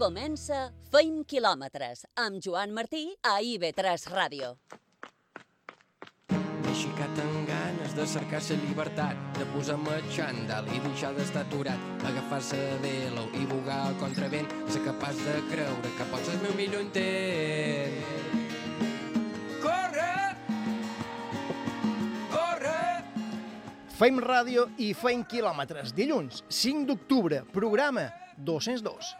Comença Feim quilòmetres amb Joan Martí a IB3 Ràdio. M'he aixecat amb ganes de cercar la llibertat, de posar-me xandall i deixar d'estar aturat, agafar-se de l'ou i bugar al contravent, ser capaç de creure que pots ser el meu millor intent. Corre! Corre! Feim ràdio i feim quilòmetres. Dilluns, 5 d'octubre, programa 202.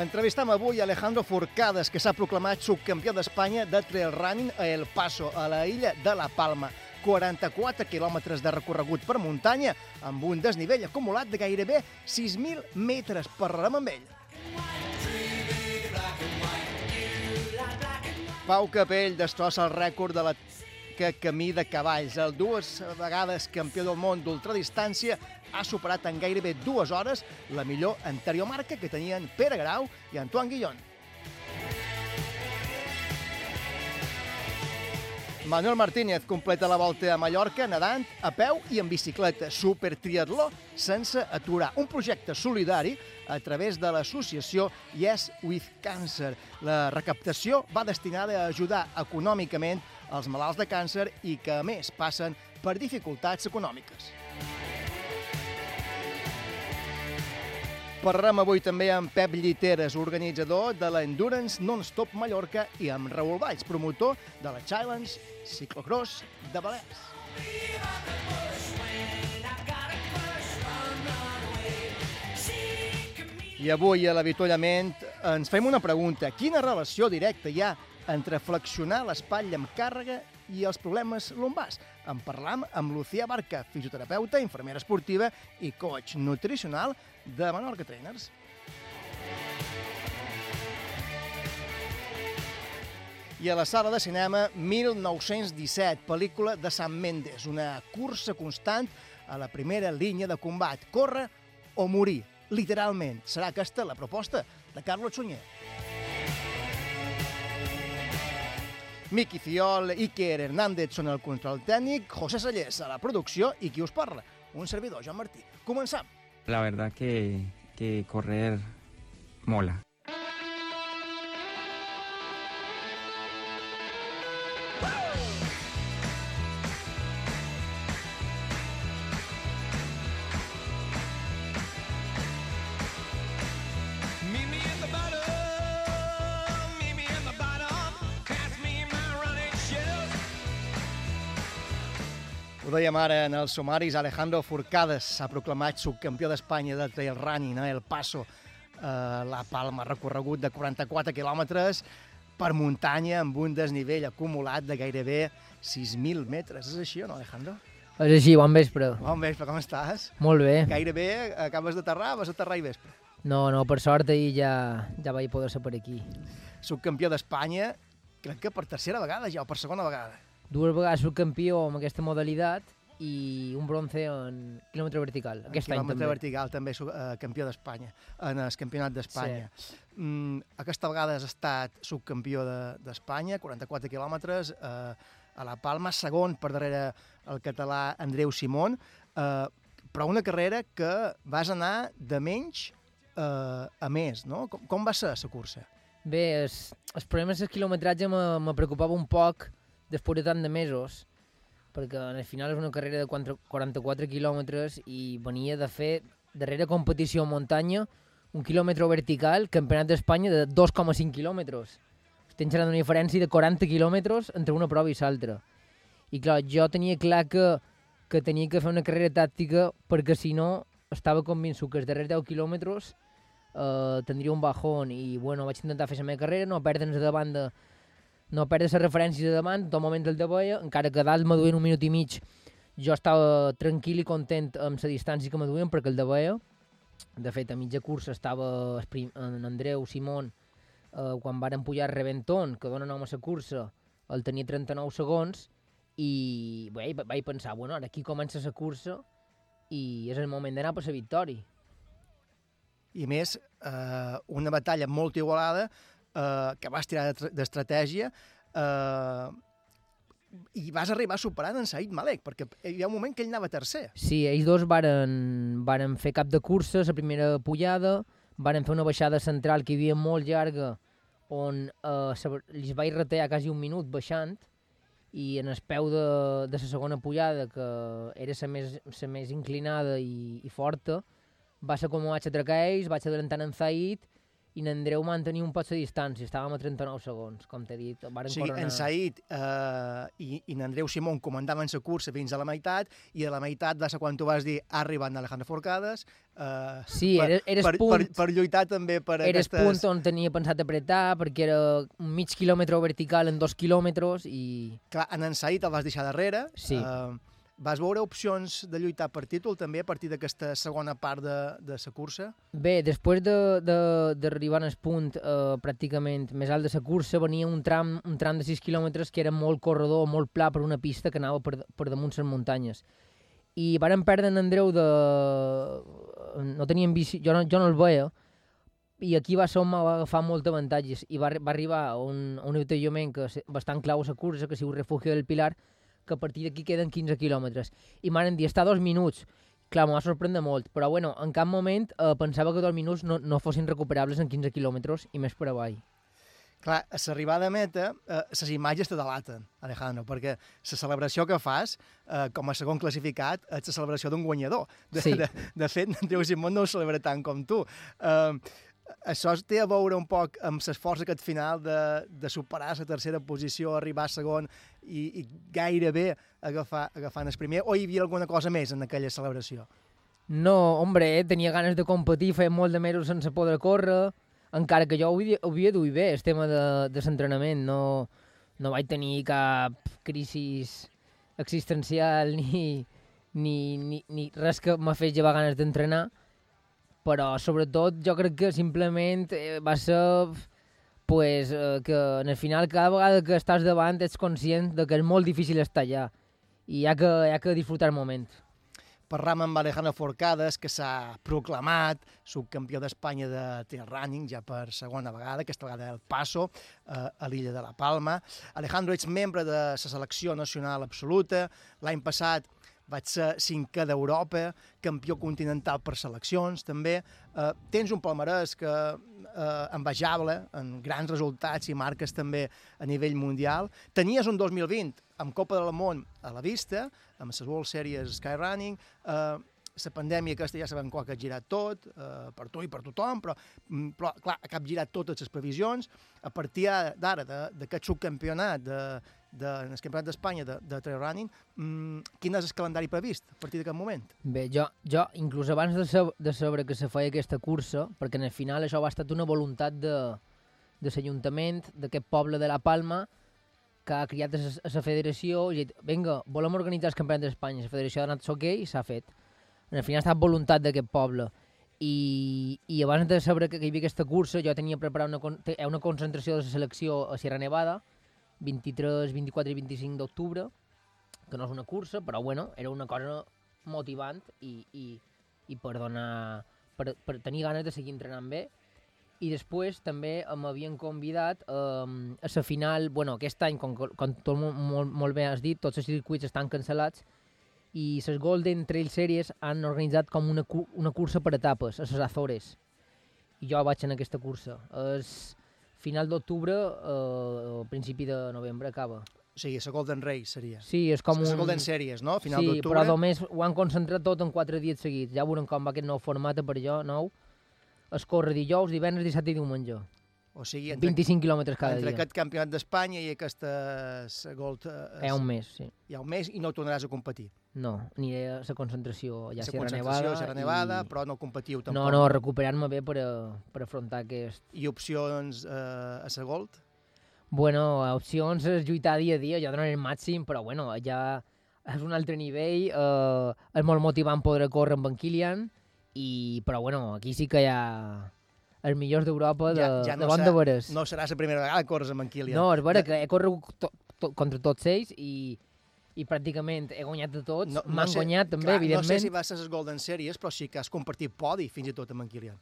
Entrevistam avui Alejandro Forcades, que s'ha proclamat subcampió d'Espanya de trail running a El Paso, a la illa de La Palma. 44 quilòmetres de recorregut per muntanya, amb un desnivell acumulat de gairebé 6.000 metres. Parlarem amb ell. Pau Capell destrossa el rècord de la que camí de cavalls. El dues vegades campió del món d'ultradistància ha superat en gairebé dues hores la millor anterior marca que tenien Pere Grau i Antoine Guillon. Manuel Martínez completa la volta a Mallorca nedant, a peu i en bicicleta. Super triatló sense aturar. Un projecte solidari a través de l'associació Yes with Cancer. La recaptació va destinada a ajudar econòmicament els malalts de càncer i que, a més, passen per dificultats econòmiques. Parlarem avui també amb Pep Lliteres, organitzador de l'Endurance Non-Stop Mallorca, i amb Raül Valls, promotor de la Challenge Ciclocross de Balears. I avui a l'avituallament ens fem una pregunta. Quina relació directa hi ha entre flexionar l'espatlla amb càrrega i els problemes lumbars? En parlam amb Lucía Barca, fisioterapeuta, infermera esportiva i coach nutricional de Menorca Trainers. I a la sala de cinema 1917, pel·lícula de Sam Mendes, una cursa constant a la primera línia de combat. Corre o morir, literalment. Serà aquesta la proposta de Carlos Sunyer. Miqui Fiol, Iker Hernández són el control tècnic, José Sallés a la producció i qui us parla, un servidor, Joan Martí. Començam. La verdad que, que correr mola. Ho dèiem ara en els sumaris, Alejandro Forcades s'ha proclamat subcampió d'Espanya de trail running a El Paso, a La Palma, recorregut de 44 quilòmetres per muntanya amb un desnivell acumulat de gairebé 6.000 metres. És així o no, Alejandro? És així, bon vespre. Bon vespre, com estàs? Molt bé. Gairebé acabes d'aterrar, vas aterrar i vespre. No, no, per sort ahir ja, ja vaig poder ser per aquí. Subcampió d'Espanya, crec que per tercera vegada ja, o per segona vegada. Dues vegades soc campió amb aquesta modalitat i un bronze en quilòmetre vertical. Aquest any quilòmetre també. vertical, també eh, campió d'Espanya, en el campionat d'Espanya. Sí. Mm, aquesta vegada has estat subcampió de- d'Espanya, 44 quilòmetres, eh, a la Palma, segon per darrere el català Andreu Simón, eh, però una carrera que vas anar de menys eh, a més, no? Com, com va ser la cursa? Bé, es, els problemes del quilometratge me, me preocupava un poc després de tant de mesos, perquè al final és una carrera de 4, 44 quilòmetres i venia de fer darrere competició en muntanya un quilòmetre vertical, campionat d'Espanya de 2,5 quilòmetres. Estem xerrant d'una diferència de 40 quilòmetres entre una prova i l'altra. I clar, jo tenia clar que, que tenia que fer una carrera tàctica perquè si no estava convençut que els darrers 10 quilòmetres eh, tindria un bajón i bueno, vaig intentar fer la meva carrera, no perdre'ns de banda no perdre les referències de davant, tot moment el de veia, encara que dalt me duien un minut i mig, jo estava tranquil i content amb la distància que me duien perquè el de veia. De fet, a mitja cursa estava en Andreu Simón, eh, quan varen pujar a Reventón, que dona nom a la cursa, el tenia 39 segons, i bé, vaig pensar, bueno, ara aquí comença la cursa i és el moment d'anar per la victòria. I més, eh, una batalla molt igualada eh, que vas tirar de- d'estratègia eh, i vas arribar superant en Said Malek, perquè hi ha un moment que ell anava tercer. Sí, ells dos varen, varen fer cap de cursa, la primera pujada, varen fer una baixada central que hi havia molt llarga, on eh, se, els vaig retear quasi un minut baixant, i en el peu de, de la segona pujada, que era la més, la més inclinada i, i forta, va ser com vaig atracar ells, vaig adelantant en Zaid, i n'Andreu mantenia un poc de distància, estàvem a 39 segons, com t'he dit. Varen O sigui, córrer en Said eh, i, i n'Andreu Simón comandaven la cursa fins a la meitat i a la meitat va ser quan tu vas dir ha arribat Alejandro Forcades eh, Sí, per, era, era per, punt... per, per lluitar també per Era el aquestes... punt on tenia pensat apretar, perquè era un mig quilòmetre vertical en dos quilòmetres i... Clar, en en Said el vas deixar darrere. Sí. Eh, vas veure opcions de lluitar per títol també a partir d'aquesta segona part de, de la cursa? Bé, després de- de- d'arribar al punt eh, pràcticament més alt de la cursa, venia un tram, un tram de 6 quilòmetres que era molt corredor, molt pla per una pista que anava per, per damunt les muntanyes. I varen perdre en Andreu de... No tenien bici, jo no, jo no el veia, i aquí va on va agafar molt avantatges i va, va arribar a un, un avituallament que bastant clau a la cursa, que es diu Refugio del Pilar, que a partir d'aquí queden 15 quilòmetres. I m'han dit, està a dos minuts. Clar, m'ho va sorprendre molt, però bueno, en cap moment eh, pensava que dos minuts no, no fossin recuperables en 15 quilòmetres i més per avall. Clar, a l'arribada a meta, eh, les imatges te delaten, Alejandro, perquè la celebració que fas eh, com a segon classificat és la celebració d'un guanyador. De, Sí. de, de fet, Andreu Simón no ho celebra tant com tu. Eh, això té a veure un poc amb l'esforç aquest final de, de superar la tercera posició, arribar a segon i, i gairebé agafar, agafant el primer, o hi havia alguna cosa més en aquella celebració? No, hombre, eh, tenia ganes de competir, feia molt de mesos sense poder córrer, encara que jo ho havia, havia duit bé, el tema de, de l'entrenament, no, no vaig tenir cap crisi existencial ni, ni, ni, ni res que m'ha fet llevar ganes d'entrenar, però sobretot jo crec que simplement eh, va ser pues, eh, que en el final cada vegada que estàs davant ets conscient de que és molt difícil estar allà i hi ha que, hi ha que disfrutar el moment. Parlam amb Alejandro Forcades, que s'ha proclamat subcampió d'Espanya de trail running ja per segona vegada, aquesta vegada el Paso, eh, a l'illa de la Palma. Alejandro, ets membre de la selecció nacional absoluta. L'any passat vaig ser cinquè d'Europa, campió continental per seleccions, també. Eh, tens un palmarès que eh, envejable, en grans resultats i marques també a nivell mundial. Tenies un 2020 amb Copa del Món a la vista, amb les World Series Skyrunning, eh, la pandèmia aquesta ja sabem que ha girat tot, eh, per tu i per tothom, però, mm, però clar, ha capgirat totes les previsions. A partir d'ara, d'aquest subcampionat de, de, en el Campionat d'Espanya de, de trail running, mm, quin és el calendari previst a partir d'aquest moment? Bé, jo, jo inclús abans de, sab de saber que se feia aquesta cursa, perquè en el final això va estar una voluntat de, de l'Ajuntament, d'aquest poble de la Palma, que ha criat la federació i ha dit, vinga, volem organitzar el Campionat d'Espanya. La federació ha donat ok i s'ha fet. En el final ha estat voluntat d'aquest poble. I, I abans de saber que, que hi havia aquesta cursa, jo tenia preparat una, una concentració de la selecció a Sierra Nevada, 23, 24 i 25 d'octubre, que no és una cursa, però bueno, era una cosa motivant i, i, i per, donar, per, per tenir ganes de seguir entrenant bé. I després també m'havien convidat um, a la final, bueno, aquest any, com, com tot molt, molt, bé has dit, tots els circuits estan cancel·lats i les Golden Trail Series han organitzat com una, una cursa per etapes, a les Azores. I jo vaig en aquesta cursa. És final d'octubre, eh, principi de novembre acaba. O sigui, la Golden Race seria. Sí, és com un... Golden Series, no? Final sí, però només ho han concentrat tot en quatre dies seguits. Ja veurem com va aquest nou format per jo, nou. Es corre dijous, divendres, dissabte i diumenge. O sigui, entre, 25 quilòmetres cada entre dia. aquest campionat d'Espanya i aquesta s- Gold... eh, Hi ha un mes, sí. Hi ha un mes i no tornaràs a competir. No, aniré a la concentració allà a la Sierra Nevada. Sierra Nevada, i... però no competiu tampoc. No, no, recuperar-me bé per, a, per afrontar aquest... I opcions eh, a la Gold? Bueno, opcions és lluitar dia a dia, jo donaré el màxim, però bueno, ja és un altre nivell, eh, és molt motivant poder córrer amb en Kilian, i, però bueno, aquí sí que hi ha els millors d'Europa de, Ja- ja no de bon serà- de veres. No serà la primera vegada que corres amb en Kilian. No, és vera Ja- que he corregut to, to, contra tots ells i, i pràcticament he guanyat de tots. M'han sé- guanyat també, clar, evidentment. No sé si va ser les Golden Series, però sí que has compartit podi fins i tot amb en Kilian.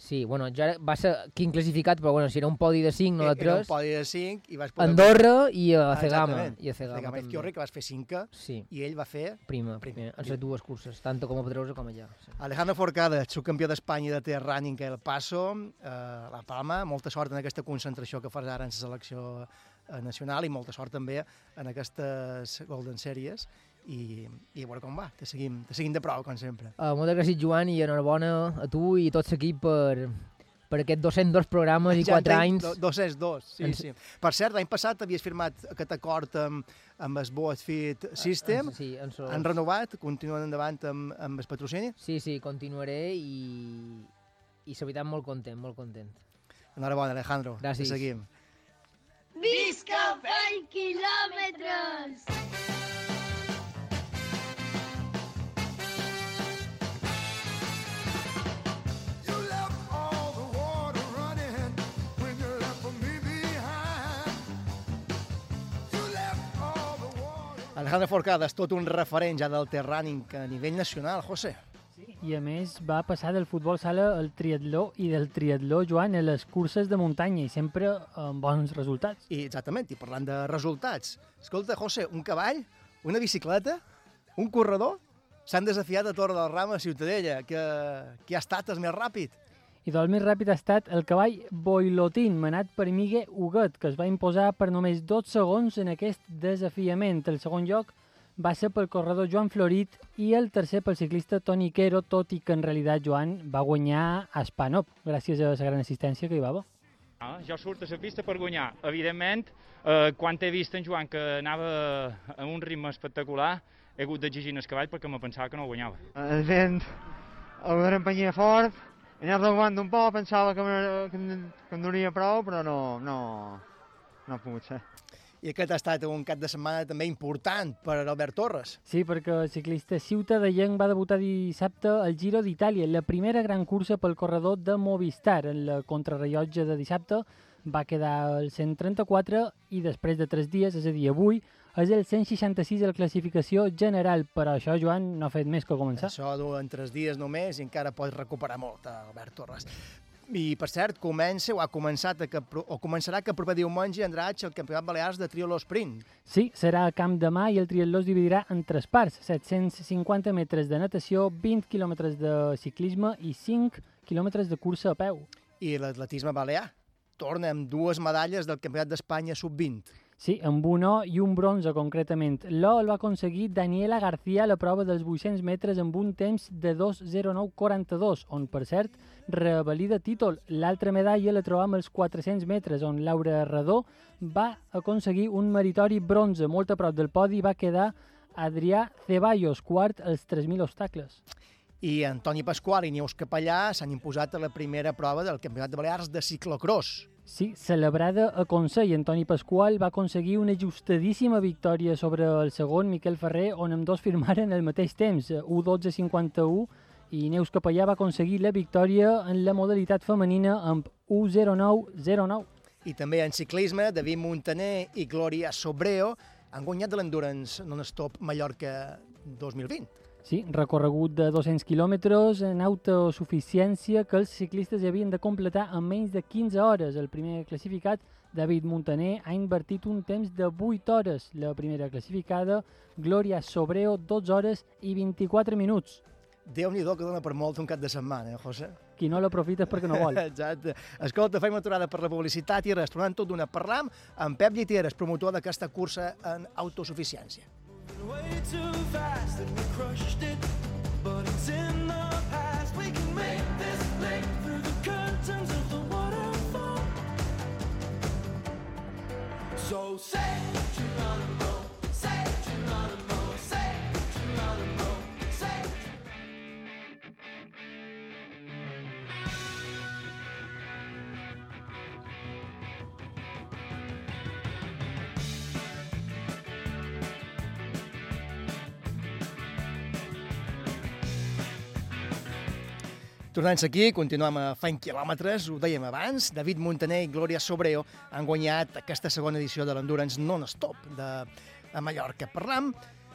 Sí, bueno, era, va ser quin classificat, però bueno, si era un podi de 5, no de Eh, Era un 3. podi de 5 i vas poder... Andorra i a Ah, Cegama. exactament. I a Cegama, Cegama. Izquiorri, que vas fer 5 Sí, i ell va fer... prima, Prima, prima. les dues curses, tant com a Pedrosa com allà. Sí. Alejandro Forcada, subcampió d'Espanya de trail running El Paso, eh, a La Palma, molta sort en aquesta concentració que fas ara en la selecció nacional i molta sort també en aquestes Golden Series i, i a veure com va, te seguim, te seguim de prou, com sempre. Uh, moltes gràcies, Joan, i enhorabona a tu i tot l'equip per, per aquests 202 programes i Ja 4 entenc, anys. do- 202, sí, Ens- sí. Per cert, l'any passat havies firmat aquest acord amb, amb el Boat Fit System, En- Sí, en so... han renovat, continuen endavant amb, amb el patrocini. sí, sí, continuaré i, i la veritat molt content, molt content. Enhorabona, Alejandro. Gràcies. Te seguim. Visca fent quilòmetres! You left all the water running when you left me behind. You left all the water. Alejandro Forcada és tot un referent ja del terràning a nivell nacional, José. I a més va passar del futbol sala al triatló i del triatló, Joan, a les curses de muntanya i sempre amb bons resultats. I exactament, i parlant de resultats. Escolta, José, un cavall, una bicicleta, un corredor, s'han desafiat a Torre del Ram a Ciutadella, que, que ha estat el més ràpid. I del més ràpid ha estat el cavall Boilotín, manat per Migue Huguet, que es va imposar per només 2 segons en aquest desafiament. El segon lloc va ser pel corredor Joan Florit i el tercer pel ciclista Toni Quero, tot i que en realitat Joan va guanyar a Spanop, gràcies a la gran assistència que hi va haver. Ah, jo surto a la pista per guanyar. Evidentment, eh, quan he vist en Joan que anava a un ritme espectacular, he hagut d'exigir el cavall perquè me pensava que no guanyava. El vent el va empenyia fort, he anat regulant un poc, pensava que, me- que, em- que em donaria prou, però no, no, no ha pogut ser. I aquest ha estat un cap de setmana també important per a Albert Torres. Sí, perquè el ciclista ciutadellenc va debutar dissabte al Giro d'Itàlia, la primera gran cursa pel corredor de Movistar. En la contrarrellotge de dissabte va quedar al 134 i després de tres dies, és a dir, avui, és el 166 a la classificació general. Per això, Joan, no ha fet més que començar. Això duen tres dies només i encara pots recuperar molt, Albert Torres. I, per cert, comença o ha començat a que, o començarà que el proper diumenge a Andratx el Campionat Balears de Triolo Sprint. Sí, serà a Camp de Mà i el triatló es dividirà en tres parts, 750 metres de natació, 20 quilòmetres de ciclisme i 5 quilòmetres de cursa a peu. I l'atletisme balear torna amb dues medalles del Campionat d'Espanya sub-20. Sí, amb un or i un bronze, concretament. L'or el va aconseguir Daniela García a la prova dels 800 metres amb un temps de 2.09.42, on, per cert, revalida títol. L'altra medalla la trobam als 400 metres, on Laura Redó va aconseguir un meritori bronze. Molt a prop del podi va quedar Adrià Ceballos, quart als 3.000 obstacles. I Antoni Pasqual i Neus Capellà s'han imposat a la primera prova del Campionat de Balears de ciclocross. Sí, celebrada a Consell, Antoni Pasqual va aconseguir una ajustadíssima victòria sobre el segon, Miquel Ferrer, on amb dos firmaren al mateix temps, 1.12.51, i Neus Capellà va aconseguir la victòria en la modalitat femenina amb 1.09.09. I també en ciclisme, David Montaner i Glòria Sobreo han guanyat de l'Endurance Non-Stop Mallorca 2020. Sí, recorregut de 200 quilòmetres en autosuficiència que els ciclistes havien de completar en menys de 15 hores. El primer classificat, David Montaner, ha invertit un temps de 8 hores. La primera classificada, Glòria Sobreo, 12 hores i 24 minuts. Déu-n'hi-do que dona per molt un cap de setmana, eh, José? Qui no l'aprofita és perquè no vol. Exacte. Escolta, fem aturada per la publicitat i res, tornant tot d'una parlam amb Pep Lliteres, promotor d'aquesta cursa en autosuficiència. Way too fast and we crushed it, but it's in the past. We can make this leap through the curtains of the waterfall. So say Tornant aquí, continuem a fent quilòmetres, ho dèiem abans, David Montaner i Glòria Sobreo han guanyat aquesta segona edició de l'Endurance Non-Stop de, de Mallorca. Parlam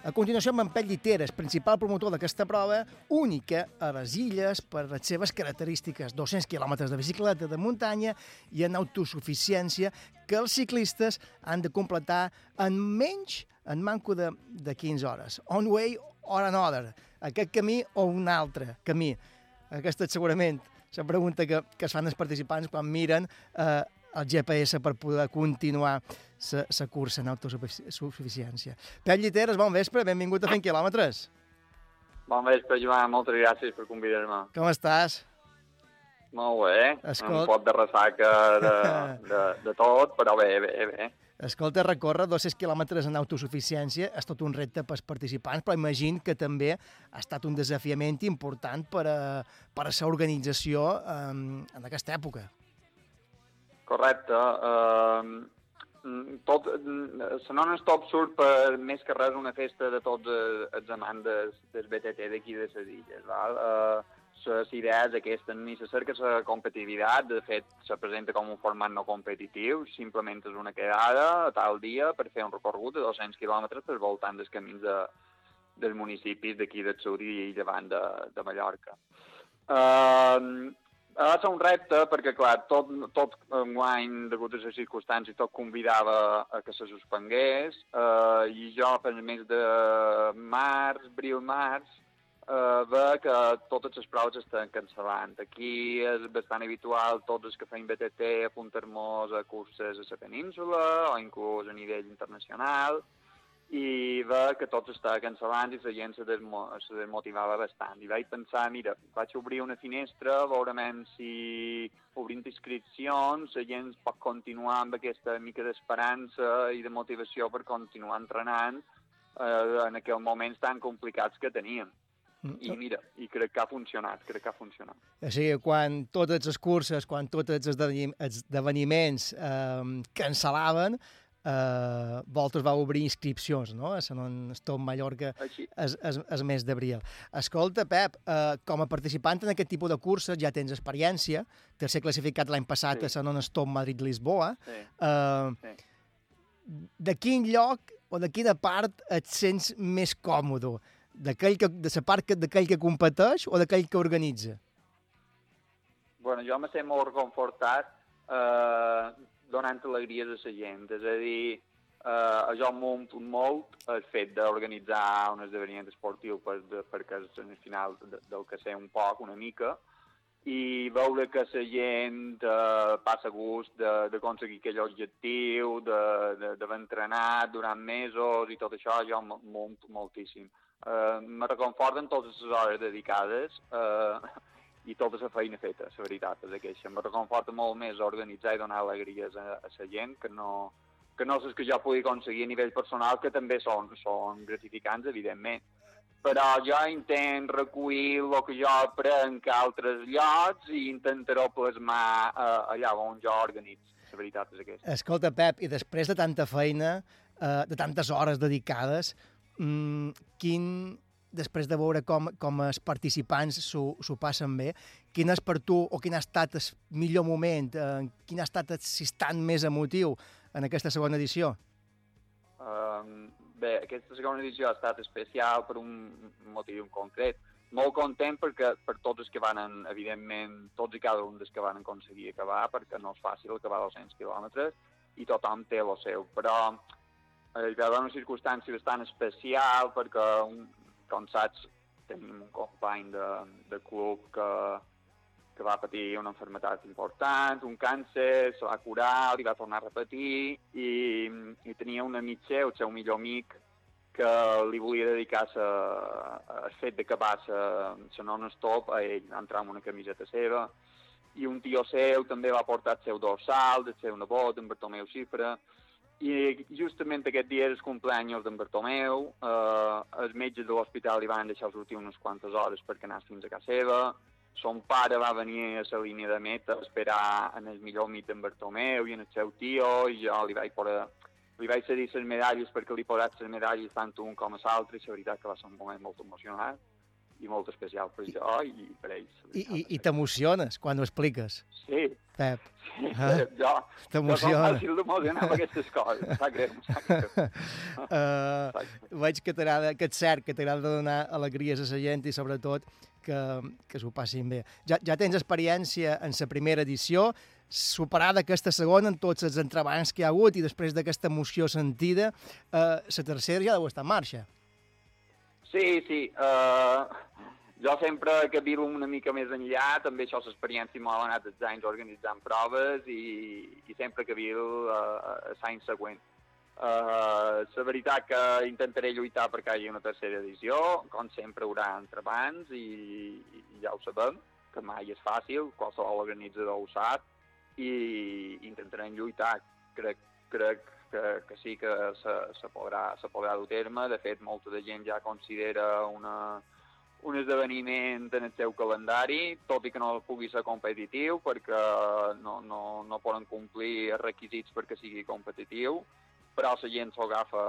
A continuació, amb en Pep Lliteres, principal promotor d'aquesta prova, única a les illes per les seves característiques, 200 quilòmetres de bicicleta de muntanya i en autosuficiència que els ciclistes han de completar en menys, en manco de, de 15 hores. On way or another. Aquest camí o un altre camí. Aquesta és segurament la pregunta que, que es fan els participants quan miren eh, el GPS per poder continuar la cursa en autosuficiència. Pep Lliteres, bon vespre, benvingut a Fent Quilòmetres. Bon vespre, Joan, moltes gràcies per convidar-me. Com estàs? Molt bé, Escolt- un pot de ressaca de, de, de tot, però bé, bé, bé. Escolta, recórrer 200 quilòmetres en autosuficiència és tot un repte pels participants, però imagino que també ha estat un desafiament important per a, per a la organització en, en aquesta època. Correcte. Uh, tot, la non-stop surt per més que res una festa de tots els, amants del BTT d'aquí de les illes. Val? Uh, les idees aquestes, ni se cerca la competitivitat, de fet se presenta com un format no competitiu, simplement és una quedada tal dia per fer un recorregut de 200 quilòmetres per voltant dels camins de, dels municipis d'aquí del sud i llevant de, de Mallorca. Uh, ha de ser un repte perquè, clar, tot, tot enguany, degut a les circumstàncies, tot convidava a que se suspengués uh, i jo, per mes de març, abril-març, uh, ve que totes les proves estan cancel·lant. Aquí és bastant habitual tots els que feim BTT apuntar-nos a curses a la península o inclús a nivell internacional i ve que tot està cancel·lant i la gent se, desmo se desmotivava bastant. I vaig pensar, mira, vaig obrir una finestra, veurem si obrint inscripcions la gent pot continuar amb aquesta mica d'esperança i de motivació per continuar entrenant eh, en aquells moments tan complicats que teníem. I mira, i crec que ha funcionat, crec que ha funcionat. O sigui, quan totes les curses, quan tots els esdevenim- esdeveniments eh, cancel·laven, eh, Voltes va obrir inscripcions, no?, a la non-stop Mallorca Així. el, el, el mes d'abril. Escolta, Pep, eh, com a participant en aquest tipus de curses ja tens experiència, ter ser classificat l'any passat Sí. a la non-stop Madrid-Lisboa. Sí. Eh, Sí. de quin lloc o de quina part et sents més còmode? D'aquell que, de la part que, d'aquell que competeix o d'aquell que organitza? bueno, jo me sent molt reconfortat eh, donant alegries a la gent. És a dir, eh, jo m'omplo molt el fet d'organitzar un esdeveniment esportiu per, de, perquè és el final de, del que sé un poc, una mica, i veure que la gent eh, passa gust d'aconseguir aquell objectiu, d'haver entrenat durant mesos i tot això, jo m- m'omplo moltíssim. Eh, me reconforten totes les hores dedicades eh, i tota la feina feta, la veritat, és aquesta. Me reconforta molt més organitzar i donar alegries a, a la gent que no, que no les que jo pugui aconseguir a nivell personal, que també són, són gratificants, evidentment. Però jo intent recollir el que jo aprenc a altres llocs i intentaré plasmar eh, allà on jo organitzo. La veritat és aquesta. Escolta, Pep, i després de tanta feina, eh, de tantes hores dedicades, mm, quin, després de veure com, com els participants s'ho passen bé, quin és per tu o quin ha estat el millor moment, eh, quin ha estat l'instant més emotiu en aquesta segona edició? Um, bé, aquesta segona edició ha estat especial per un motiu en concret. Molt content perquè per tots els que van, evidentment, tots i cada un dels que van aconseguir acabar, perquè no és fàcil acabar 200 quilòmetres i tothom té el seu. Però hi va haver una circumstància bastant especial perquè, com saps, tenim un company de, de club que, que va patir una enfermetat important, un càncer, se va curar, li va tornar a repetir i, i tenia un amic seu, el seu millor amic, que li volia dedicar sa, el fet d'acabar la non-stop a ell, entrar amb una camiseta seva, i un tio seu també va portar el seu dorsal, el seu nebot, en Bartomeu Xifra, i justament aquest dia és el d'en Bartomeu, eh, els metges de l'hospital li van deixar sortir unes quantes hores perquè anés fins a casa seva, son pare va venir a la línia de meta a esperar en el millor amic d'en Bartomeu i en el seu tio, i jo li vaig, posar, li vaig cedir les medalles perquè li posat les medalles tant un com a l'altre, i la veritat que va ser un moment molt emocionant i molt especial per jo i per ells. I, i, i t'emociones quan ho expliques. Sí, Pep. Sí, Eh? jo, T'emociona. Jo fàcil d'emocionar amb aquestes coses. Em sap greu, em sap greu. Uh, veig que t'agrada, que és cert, que t'agrada donar alegries a la gent i sobretot que, que s'ho passin bé. Ja, ja tens experiència en la primera edició, superada aquesta segona en tots els entrebancs que hi ha hagut i després d'aquesta emoció sentida, uh, la tercera ja deu estar en marxa. Sí, sí. Uh, jo sempre que vivo una mica més enllà, també això l'experiència m'ha anat els anys organitzant proves i, i sempre que vivo uh, l'any següent. Uh, la veritat que intentaré lluitar perquè hi hagi una tercera edició, com sempre hi haurà entrebancs i, i ja ho sabem, que mai és fàcil, qualsevol organitzador ho sap, i intentarem lluitar. Crec, crec que, que sí que se, se, podrà, se podrà dur terme. De fet, molta de gent ja considera una, un esdeveniment en el seu calendari, tot i que no pugui ser competitiu, perquè no, no, no poden complir els requisits perquè sigui competitiu, però la gent s'ho agafa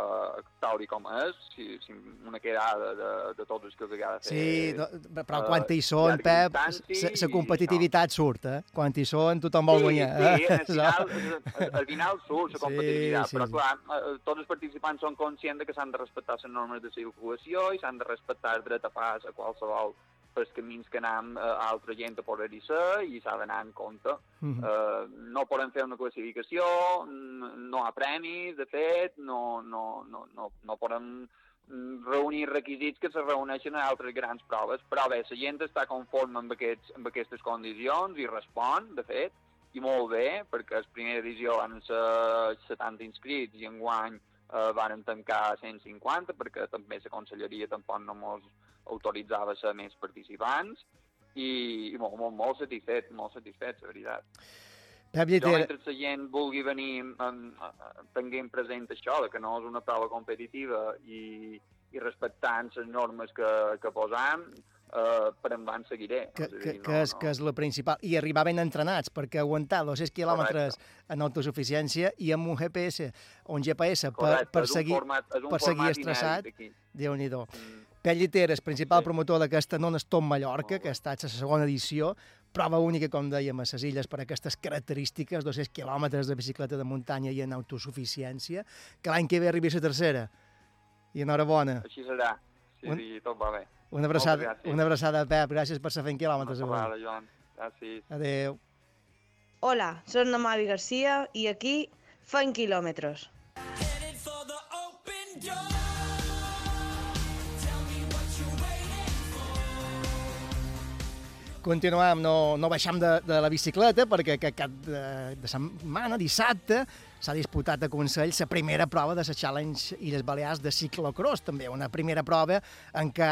tal i com és, si, si una quedada de, de tots els que els agrada fer. Sí, no, però eh, quan hi són, Pep, la competitivitat surt, eh? Quan hi són, tothom vol Sí, guanyar. sí, eh? al final, al- al final surt la competitivitat, sí, però sí. clar, eh, tots els participants són conscients de que s'han de respectar les normes de circulació i s'han de respectar el dret a pas a qualsevol pels camins que anem eh, altra gent a poder-hi ser i s'ha d'anar en compte. Mhm. Eh, no podem fer una classificació, no ha premis, de fet, no, no, no, no, no podem mm, reunir requisits que se reuneixen a altres grans proves, però bé, la gent està conforme amb, aquests, amb aquestes condicions i respon, de fet, i molt bé, perquè la primera edició van ser 70 inscrits i enguany eh, van tancar 150, perquè també la conselleria tampoc no mos autoritzava a ser més participants, i, i molt, molt, molt satisfet, molt satisfet, la veritat. Pep Jo, mentre la gent vulgui venir tenint present això, que no és una prova competitiva i, i respectant les normes que, que posam, eh, per endavant seguiré. que, a que, dir, que, és, que és la principal. I arribar ben entrenats, perquè aguantar 200 quilòmetres en autosuficiència i amb un GPS o un GPS per, Correcte, per un seguir, format- per seguir estressat, inèdit aquí. déu-n'hi-do. Pep Lliteres, principal promotor d'aquesta Non Stop Mallorca, que ha estat la segona edició, prova única, com dèiem, a les illes per aquestes característiques, 200 quilòmetres de bicicleta de muntanya i en autosuficiència, que l'any que ve arribi a la tercera. I enhorabona. Així serà. Sí, Un- sí, tot va bé. Una abraçada, una abraçada, Pep. Gràcies per ser fent quilòmetres Una avui. abraçada, Joan. Gràcies. Adéu. Hola, soy Namavi García y aquí fan kilómetros. Continuem, no, no baixem de, de la bicicleta perquè aquest cap de, de setmana, dissabte, s'ha disputat a Consell la primera prova de la Challenge Illes Balears de ciclocross, també una primera prova en què,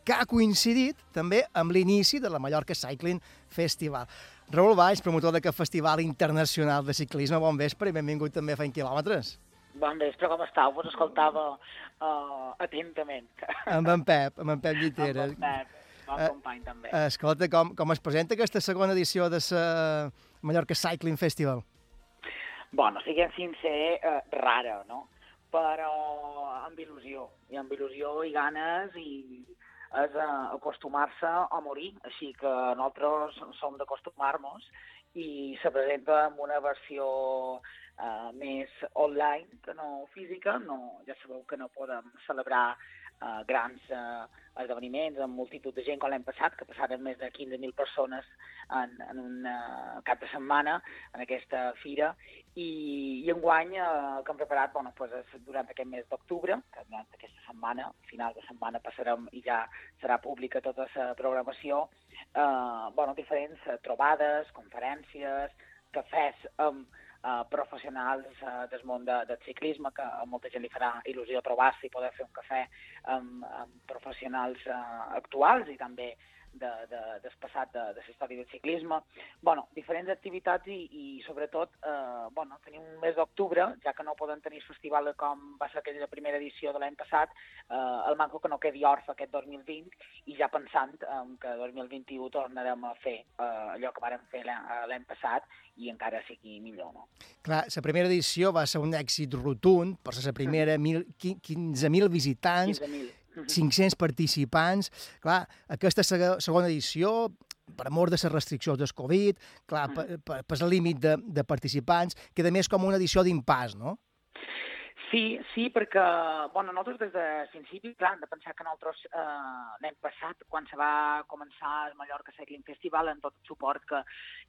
que ha coincidit també amb l'inici de la Mallorca Cycling Festival. Raül Valls, promotor d'aquest festival internacional de ciclisme, bon vespre i benvingut també a Fent Quilòmetres. Bon vespre, com estàu? Vos escoltava uh, atentament. Amb en Pep, amb en Pep Lliteres. Amb en Pep, bon Eh, company també. Escolta, com, com es presenta aquesta segona edició de la Mallorca Cycling Festival? Bueno, siguem sincer, eh, rara, no? Però amb il·lusió, i amb il·lusió i ganes i és eh, acostumar-se a morir, així que nosaltres som d'acostumar-nos i se presenta amb una versió eh, més online que no física, no, ja sabeu que no podem celebrar eh, grans eh, esdeveniments amb multitud de gent com l'any passat, que passaren més de 15.000 persones en, en un eh, cap de setmana en aquesta fira, i, i enguany eh, que hem preparat bueno, pues durant aquest mes d'octubre, que durant aquesta setmana, final de setmana passarem i ja serà pública tota la programació, eh, bueno, diferents eh, trobades, conferències, cafès amb eh, professionals eh, del món de, del ciclisme, que a molta gent li farà il·lusió trobar-se i poder fer un cafè amb, amb professionals eh, actuals i també de, de, de, de la història del ciclisme. bueno, diferents activitats i, i sobretot, eh, bueno, tenim un mes d'octubre, ja que no poden tenir festival com va ser aquella primera edició de l'any passat, eh, el manco que no quedi orfe aquest 2020 i ja pensant eh, que 2021 tornarem a fer eh, allò que vàrem fer l'any passat i encara sigui millor, no? Clar, la primera edició va ser un èxit rotund, per ser la primera, mil, qui- 15.000 visitants, 15.000. 500 participants. Clar, aquesta segona edició per amor de les restriccions del Covid, clar, per, per, per el límit de, de participants, queda més com una edició d'impàs, no? Sí, sí, perquè bueno, nosaltres des de principi, clar, hem de pensar que nosaltres eh, l'any passat, quan se va començar el Mallorca Cycling Festival, amb tot el suport que,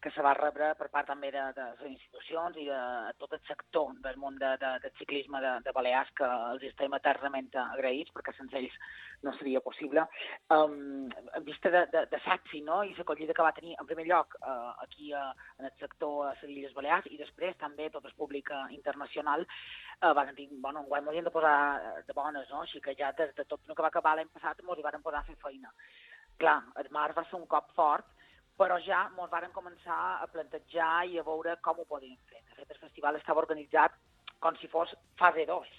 que se va rebre per part també de, de les institucions i de tot el sector del món de, de, del ciclisme de, de Balears, que els estem eternament agraïts, perquè sense ells no seria possible. Um, en vista de, de, de Saxi, no?, i l'acollida que va tenir, en primer lloc, eh, aquí eh, en el sector a les Illes Balears, i després també tot el públic eh, internacional, eh, van dir, bueno, enguany m'ho havien de posar eh, de bones, no? Així que ja des de tot el que va acabar l'any passat mos hi varen posar a fer feina. Clar, el març va ser un cop fort, però ja mos varen començar a plantejar i a veure com ho podíem fer. De fet, el festival estava organitzat com si fos fase 2,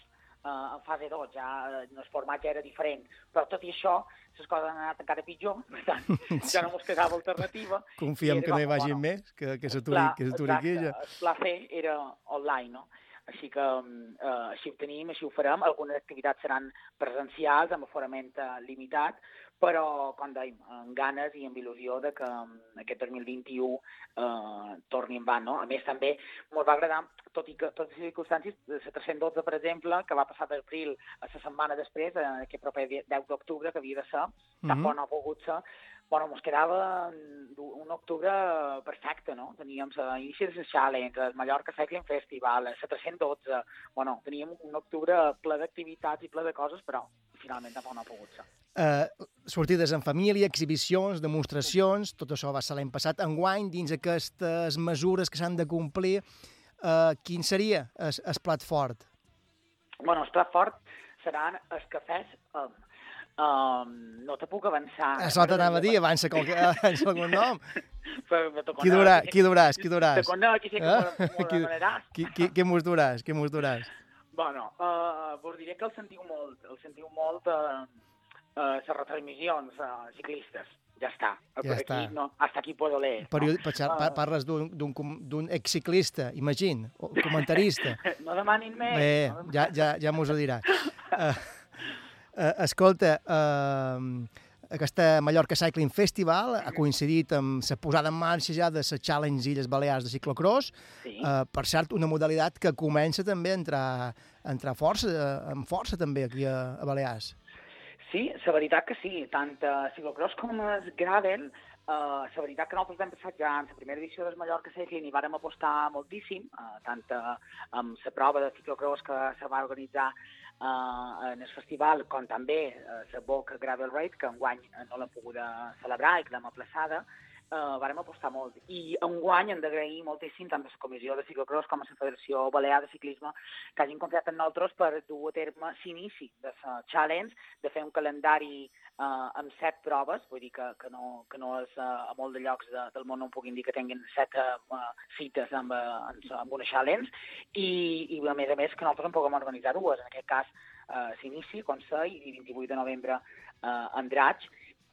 uh, en fase 2, ja eh, el format ja era diferent, però tot i això les coses han anat encara pitjor, per tant, ja no mos quedava alternativa. Confiem era que no hi vagin bueno, més, que, que s'aturi aquí ja. El pla C era online, no? Així que eh, així ho tenim, així ho farem. Algunes activitats seran presencials, amb aforament eh, limitat, però, com dèiem, amb ganes i amb il·lusió de que mm, aquest 2021 eh, torni en van, no? A més, també ens va agradar, tot i que totes les circumstàncies, de la 312, per exemple, que va passar d'abril a la setmana després, eh, aquest proper 10 d'octubre, que havia de ser, Mhm. tampoc no ha pogut ser, bueno, ens quedava un octubre perfecte, no? Teníem l'inici de Challenge, el Mallorca Cycling Festival, la 312, bueno, teníem un octubre ple d'activitats i ple de coses, però finalment tampoc no ha pogut ser. Eh, sortides en família, exhibicions, demostracions, tot això va ser l'any passat. Enguany, dins aquestes mesures que s'han de complir, eh, quin seria el, el plat fort? Bueno, el plat fort seran els cafès amb. Um, no te puc avançar. Això t'anava a dir, que qualque, abans algun nom. Però me tocona- Qui durà, qui duràs, qui duràs? Tocona, aquí sí que Eh? m'ho- Qui, demanaràs. qui, qui, qui mos duràs, qui mos duràs? Bueno, uh, vos diré que el sentiu molt, el sentiu molt a uh, uh, les retransmissions uh, ciclistes. Ja està. Ja per està. aquí, no, hasta aquí puedo leer. Per, Ah. pa, parles d'un- exciclista, imagín, o comentarista. No demanin més. Bé, no demanin- ja, ja, ja mos ho dirà. Uh, uh, escolta, uh, aquesta Mallorca Cycling Festival ha coincidit amb la posada en marxa ja de la Challenge Illes Balears de ciclocross. Sí. Uh, per cert, una modalitat que comença també a entrar, a entrar força, uh, amb força també aquí a, a Balears. Sí, la veritat que sí, tant a ciclocross com a gravel, uh, la veritat que nosaltres vam passar ja en la primera edició del Mallorca Cycling i vàrem apostar moltíssim, uh, tant uh, amb la prova de ciclocross que se va organitzar uh, en el festival, com també uh, la Boca Gravel Raid, que enguany eh, no l'hem pogut celebrar i que l'hem aplaçada, uh, vàrem apostar molt. I enguany hem d'agrair moltíssim tant a la Comissió de Ciclocross com a la Federació Balear de Ciclisme que hagin confiat en nosaltres per dur a terme l'inici de la challenge, de fer un calendari uh, amb set proves, vull dir que, que, no, que no és uh, a molt de llocs de, del món on puguin dir que tinguin set uh, cites amb, uh, amb, una challenge, i, i a més a més que nosaltres en puguem organitzar dues, en aquest cas uh, s'inici, sé, i 28 de novembre en Draig,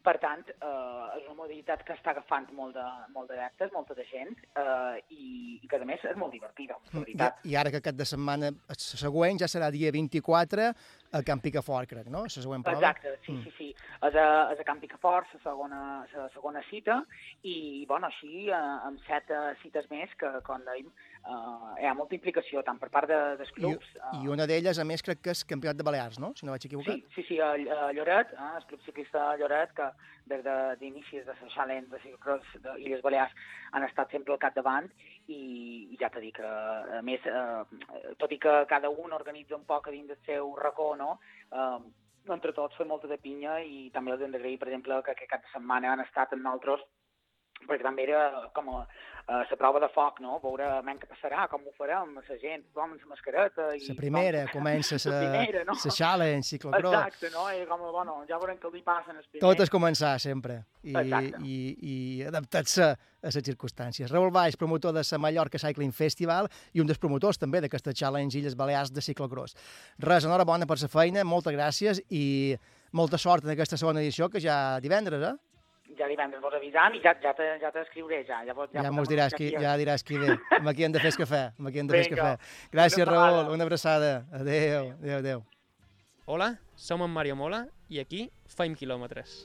per tant, eh, és una modalitat que està agafant molt de, molt d'adeptes, molta de gent, eh, i, i que a més és molt divertida, la I, veritat. I ara que aquest de setmana següent ja serà dia 24 a Camp Picafort, crec, no? La següent prova. Exacte, sí, Mm. sí, sí. És a, és a Camp Picafort, la segona, la segona cita, i, bueno, així, eh, amb set eh, cites més, que, com dèiem, eh, hi ha molta implicació, tant per part de, dels I, clubs... eh, I una d'elles, a més, crec que és Campionat de Balears, no? Si no vaig equivocat. Sí, sí, sí, a, a Lloret, eh, el Club Ciclista de Lloret, que des de d'inicis de la Challenge de Ciclocross de Illes Balears han estat sempre al capdavant i, i ja t'he dit que, a més, eh, tot i que cada un organitza un poc a dins del seu racó, no?, eh, entre tots fem molta de pinya i també els hem d'agrair, per exemple, que aquest cap de setmana han estat amb nosaltres perquè també era com a, a la prova de foc, no? Veure men què passarà, com ho farem, la gent, tothom amb la mascareta... I La primera, com- comença la primera, no? la challenge, ciclocross. Exacte, no? I com, bueno, ja veurem què li passen els primers. Tot és començar, sempre. I, Exacte. i, i adaptar-se a les circumstàncies. Raül Baix, promotor de la Mallorca Cycling Festival i un dels promotors també d'aquesta Challenge Illes Balears de ciclocross. Res, enhorabona per la feina, moltes gràcies i molta sort en aquesta segona edició, que ja divendres, eh? Ja divendres vos avisam i ja, ja te- ja t'escriuré, ja. Ja, vos- Ja, ja mos diràs qui, ja diràs qui ve. Amb aquí hem de fer el cafè. Amb aquí hem de fer el cafè. Gràcies, Una. Raül. Una abraçada. Adéu. Adéu, adéu. Hola, som en Mario Mola i aquí faim quilòmetres.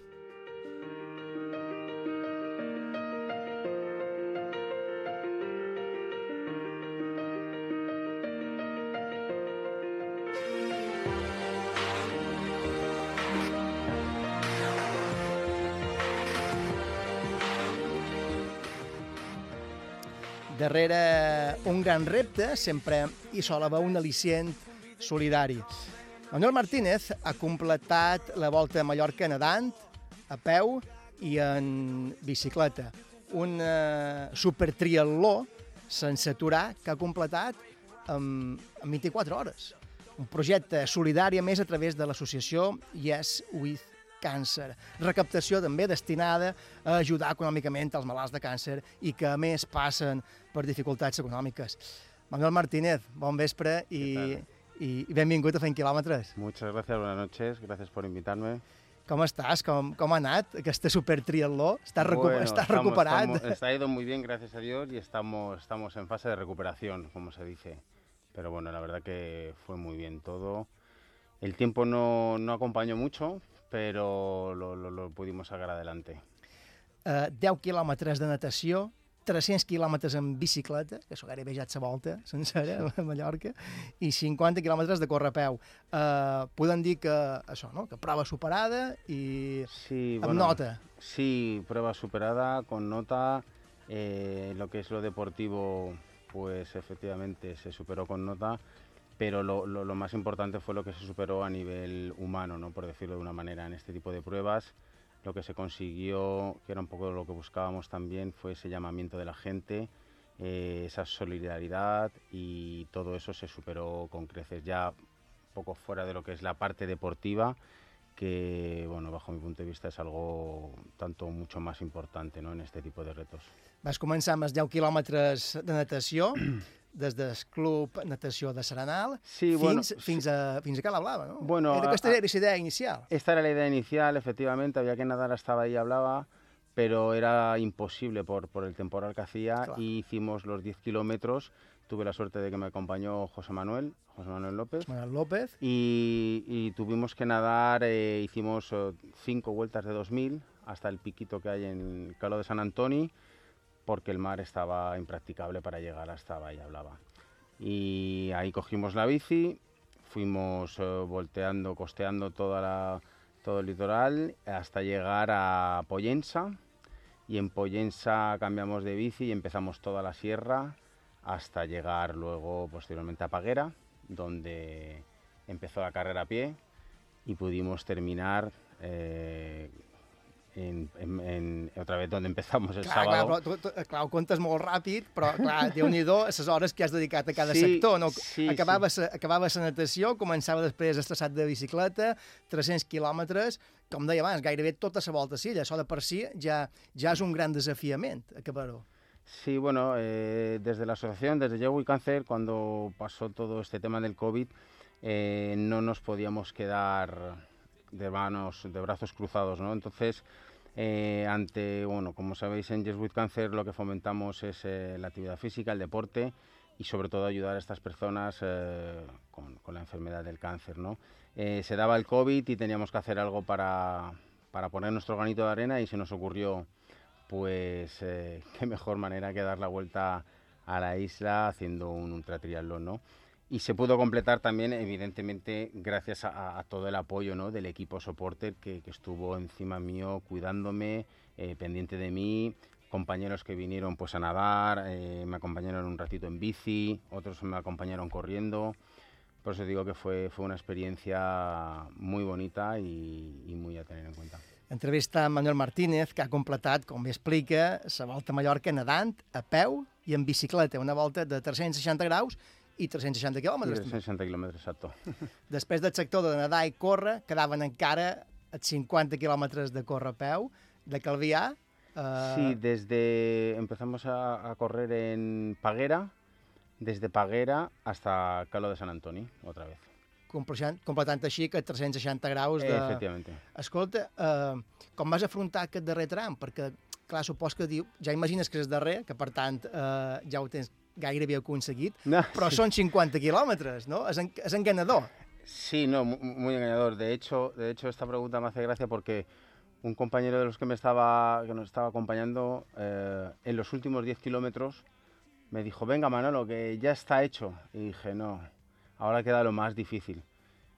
Darrere un gran repte sempre hi sol haver un al·licient solidari. Manuel Martínez ha completat la Volta a Mallorca nedant, a peu i en bicicleta. Un eh, supertriatló sense aturar que ha completat en, en 24 hores. Un projecte solidari a més a través de l'associació Yes With Cancer. Recaptació també destinada a ajudar econòmicament als malalts de càncer i que a més passen per dificultats econòmiques. Manuel Martínez, bon vespre i, i, benvingut a Fent Quilòmetres. Muchas gracias, buenas noches, gracias por invitarme. Com estàs? Com, com ha anat aquesta supertriatló? Estàs, recu Bueno, estàs estamos- recuperat? estamos- está ido muy bien, gracias a Dios, y estamos, estamos en fase de recuperación, como se dice. Pero bueno, la verdad que fue muy bien todo. El tiempo no, no acompañó mucho, pero lo, lo- lo pudimos sacar adelante. eh, 10 quilòmetres de natació, 300 quilòmetres en bicicleta, que això gairebé ja et sa volta sencera a Mallorca, i 50 quilòmetres de córrer a peu. Eh, podem dir que això, no? que prova superada i Sí, amb bueno, nota. Sí, prueba superada, con nota. eh, lo que es lo deportivo, pues efectivamente se superó con nota, pero lo, lo- lo más importante fue lo que se superó a nivel humano, ¿no? por decirlo de una manera, en este tipo de pruebas. Lo que se consiguió, que era un poco lo que buscábamos también, fue ese llamamiento de la gente, eh, esa solidaridad y todo eso se superó con creces. Ya un poco fuera de lo que es la parte deportiva, que, bueno, bajo mi punto de vista es algo tanto mucho más importante ¿no? en este tipo de retos. Vas començar amb els 10 quilòmetres de natació, des del Club Natació de Serenal, Sí, bueno, fins, fins, a, fins a Cala Blava, no? Bueno, Era a- aquesta a- era la idea inicial. Esta era la idea inicial, efectivamente, había que nadar hasta Bahía Blava, pero era imposible por, por el temporal que hacía Claro. y hicimos los 10 kilómetros. Tuve la suerte de que me acompañó José Manuel, José Manuel López. Manuel López. Y, y tuvimos que nadar, eh, hicimos eh, cinco vueltas de 2000 hasta el piquito que hay en Calo de San Antoni, porque el mar estaba impracticable para llegar hasta Bahía Blava. Y ahí cogimos la bici, fuimos eh, volteando, costeando toda todo el litoral hasta llegar a Pollensa. Y en Pollensa cambiamos de bici y empezamos toda la sierra hasta llegar luego posteriormente a Paguera, donde empezó la carrera a pie y pudimos terminar eh, en, en- en- otra vez donde empezamos el Clar, sábado. clar, però tu, tu, clar, ho comptes molt ràpid, però clar, déu-n'hi-do, les hores que has dedicat a cada Sí, sector. No? sí, acabaves, acabaves la natació, començava després estressat de bicicleta, 300 quilòmetres, com deia abans, gairebé tota la volta a silla. Això de per si ja, ja és un gran desafiament, acabar-ho. Sí, bueno, eh, desde la asociación, desde Yo Voy Cáncer, cuando pasó todo este tema del COVID, eh, no nos podíamos quedar de manos, de brazos cruzados, ¿no? Entonces, eh, ante, bueno, como sabéis, en Yes with Cancer lo que fomentamos es eh, la actividad física, el deporte y sobre todo ayudar a estas personas eh, con, la enfermedad del cáncer, ¿no? Se daba el COVID y teníamos que hacer algo para, para poner nuestro granito de arena y se nos ocurrió pues qué mejor manera que dar la vuelta a la isla haciendo un ultratriatlón, ¿no? Y se pudo completar también, evidentemente, gracias a, a todo el apoyo ¿no? del equipo soporte que, que estuvo encima mío, cuidándome, eh, pendiente de mí, compañeros que vinieron pues a nadar, eh, me acompañaron un ratito en bici, otros me acompañaron corriendo. Por eso digo que fue, fue una experiencia muy bonita y, y muy a tener en cuenta. Entrevista amb Manuel Martínez, que ha completat, com bé explica, la volta a Mallorca nedant, a peu i en bicicleta, una volta de 360 graus i 360 quilòmetres. també. 360 kilómetros, exacto. Després del sector de nedar i córrer, quedaven encara els 50 quilòmetres de córrer a peu, de Calvià. Eh, Sí, desde empezamos a, a correr en Paguera, desde Paguera hasta Calo de San Antoni, otra vez. completant, completant així que 360 graus de... Efectivamente. Escolta, eh, com vas afrontar aquest darrer tram? Perquè, clar, supos que diu, ja imagines que és darrer, que per tant eh, ja ho tens gairebé aconseguit, No, però sí. són 50 quilòmetres, no? És, en, enganador. Sí, no, mu- muy engañador. De hecho, de hecho, esta pregunta me hace gracia porque un compañero de los que me estaba, que nos estaba acompañando eh, en los últimos 10 kilómetros me dijo, venga Manolo, que ya está hecho. Y dije, no, ahora queda lo más difícil.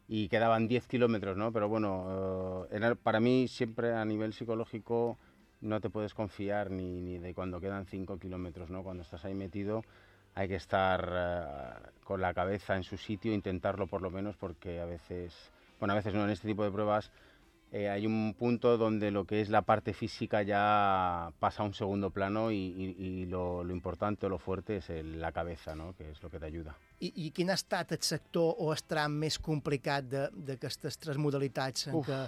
Y quedaban 10 kilómetros, ¿no? Pero bueno, eh, para mí siempre a nivel psicológico no te puedes confiar ni, ni de cuando quedan 5 kilómetros, ¿no? Cuando estás ahí metido hay que estar eh, con la cabeza en su sitio, intentarlo por lo menos, porque a veces, bueno, a veces no, en este tipo de pruebas eh, hay un punto donde lo que es la parte física ya pasa a un segundo plano y, y- y lo, lo importante o lo fuerte es el- la cabeza, ¿no? que es lo que te ayuda. I, I quin ha estat el sector o el tram més complicat de- d'aquestes tres modalitats en Uf. què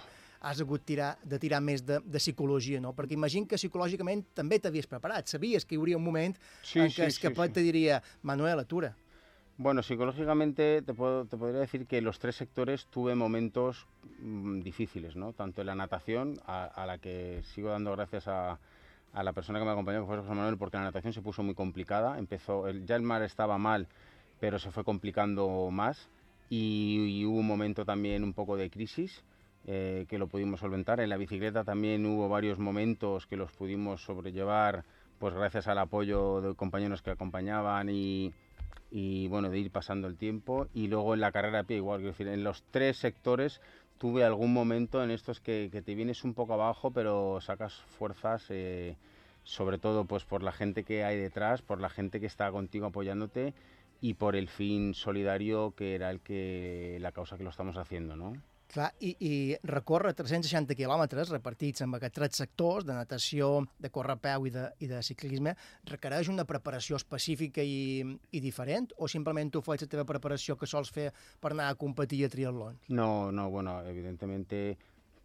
has hagut tirar, de tirar més de, de psicologia, no? Perquè imagino que psicològicament també t'havies preparat. Sabies que hi hauria un moment Sí, en sí, què sí, capot sí. te diria Manuel, atura. Bueno, psicológicamente te, puedo, te podría decir que los tres sectores tuve momentos mm, difíciles, ¿no? Tanto en la natación, a, a la que sigo dando gracias a, a la persona que me acompañó, que fue José Manuel, porque la natación se puso muy complicada. Empezó, el- ya el mar estaba mal, pero se fue complicando más. Y, y hubo un momento también un poco de crisis eh, que lo pudimos solventar. En la bicicleta también hubo varios momentos que los pudimos sobrellevar, pues gracias al apoyo de compañeros que acompañaban y, y bueno, de ir pasando el tiempo. Y luego en la carrera a pie igual, decir, en los tres sectores tuve algún momento en estos que, que te vienes un poco abajo, pero sacas fuerzas, eh, sobre todo pues por la gente que hay detrás, por la gente que está contigo apoyándote y por el fin solidario que era el que la causa que lo estamos haciendo, ¿no? Clar, i, i recórrer 360 quilòmetres repartits en aquests tres sectors, de natació, de córrer a peu i de, i de ciclisme, requereix una preparació específica i, i diferent o simplement tu fas la teva preparació que sols fer per anar a competir a triatlons? No, no, bueno, evidentemente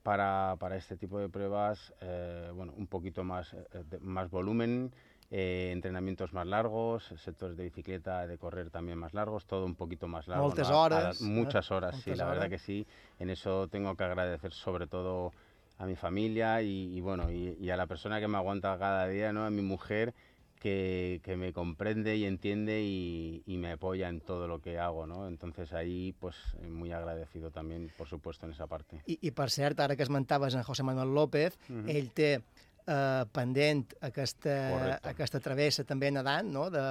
para, para este tipo de pruebas, eh, bueno, un poquito más, eh, más volumen, eh, entrenamientos más largos, sectores de bicicleta, de correr también más largos, todo un poquito más largo. Moltes ¿no? A- a- horas, muchas ¿eh? horas, sí, Moltes la verdad horas. que sí. En eso tengo que agradecer sobre todo a mi familia y, y bueno, y, y a la persona que me aguanta cada día, ¿no? A mi mujer que, que me comprende y entiende y, y me apoya en todo lo que hago, ¿no? Entonces ahí, pues, muy agradecido también, por supuesto, en esa parte. I, I per cert, ara que esmentaves en José Manuel López, ell té eh, pendent aquesta, Correcte. aquesta travessa també nedant, no?, de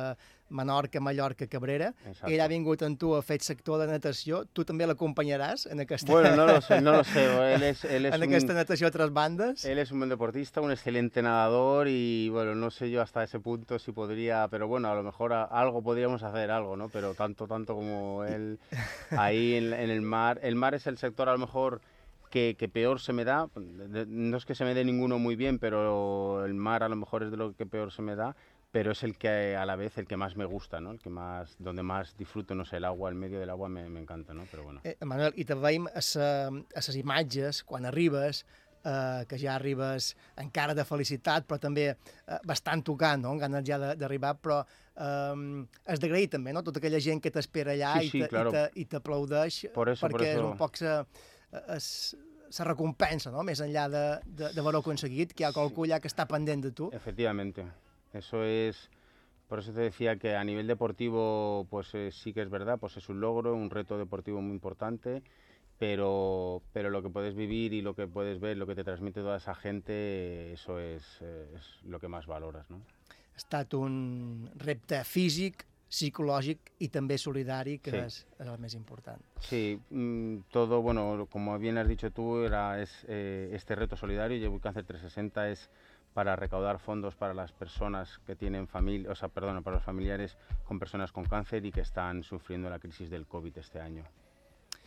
Menorca, Mallorca, Cabrera. Exacto. Ell ha vingut amb tu a fer sector de natació. Tu també l'acompanyaràs en aquesta... Bueno, no lo sé, no lo sé. Él es, él es en un- aquesta natació a tres bandes. Él es un buen deportista, un excelente nadador y bueno, no sé yo hasta ese punto si podría, pero bueno, a lo mejor a- algo podríamos hacer algo, ¿no? Pero tanto, tanto como él ahí en, en el mar. El mar es el sector a lo mejor que, que peor se me da. No es que se me dé ninguno muy bien, pero el mar a lo mejor es de lo que peor se me da. Pero es el que a la vez el que más me gusta, ¿no? El que más, donde más disfruto, no sé, el agua, el medio del agua me, me encanta, ¿no? Pero bueno. Eh, Manuel, i te veiem a, sa, a ses imatges quan arribes, eh, que ja arribes encara de felicitat, però també eh, bastant tocant, no? amb ganes ja de- d'arribar, però eh, és d'agrair també, no? Tota aquella gent que t'espera allà Sí, i sí, claro. i te- i t'aplaudeix, Por eso, por perquè és eso. un poc sa, es, sa recompensa, no? més enllà de, de, d'haver-ho aconseguit, que hi ha qualcú allà que està pendent de tu. Efectivamente, eso es, por eso te decía que a nivel deportivo, pues eh, sí que es verdad, pues es un logro, un reto deportivo muy importante, pero, pero lo que puedes vivir y lo que puedes ver, lo que te transmite toda esa gente, eso es, eh, es lo que más valoras, ¿no? Ha estat un repte físic, psicològic i també solidari, que Sí. és, és el més important. Sí, mm, todo, bueno, como bien has dicho tú, era es, eh, este reto solidario, Llevo Cáncer 360 es para recaudar fondos para las personas que tienen familia, o sea, perdón, para los familiares con personas con cáncer y que están sufriendo la crisis del COVID este año.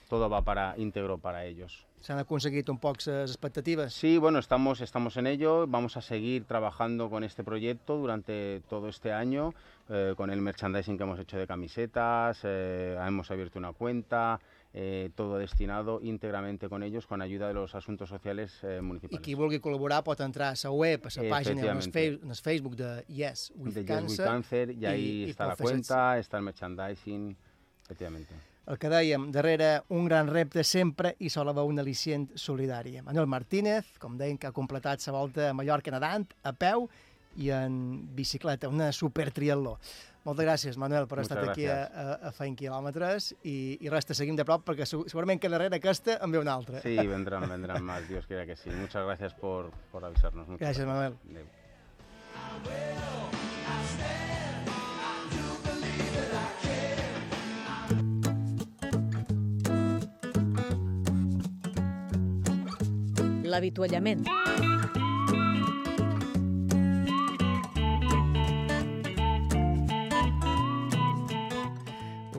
Todo va para íntegro para ellos. S'han aconseguit un poc les expectatives? Sí, bueno, estamos, estamos en ello. Vamos a seguir trabajando con este proyecto durante todo este año, eh, con el merchandising que hemos hecho de camisetas, eh, hemos abierto una cuenta, eh, todo destinado íntegramente con ellos, con ayuda de los asuntos sociales eh, I municipales. qui vulgui col·laborar pot entrar a la web, a la pàgina, en el, fe, en el Facebook de Yes With de Yes Cancer. with Cancer, y ahí i está la pot fer cuenta, está el merchandising, efectivamente. El que dèiem, darrere un gran repte sempre hi sol haver un al·licient solidari. Manuel Martínez, com deien, que ha completat la volta a Mallorca nedant, a peu i en bicicleta, una super triatló. Moltes gràcies, Manuel, per estar aquí a, a, a fent quilòmetres i, i res, te seguim de prop perquè segurament que darrere aquesta en ve una altra. Sí, vendrán, vendrán más, Dios quiera que sí. Muchas gracias por, por avisarnos. Muchas Gracias, Manuel. Adeu. l'avituallament.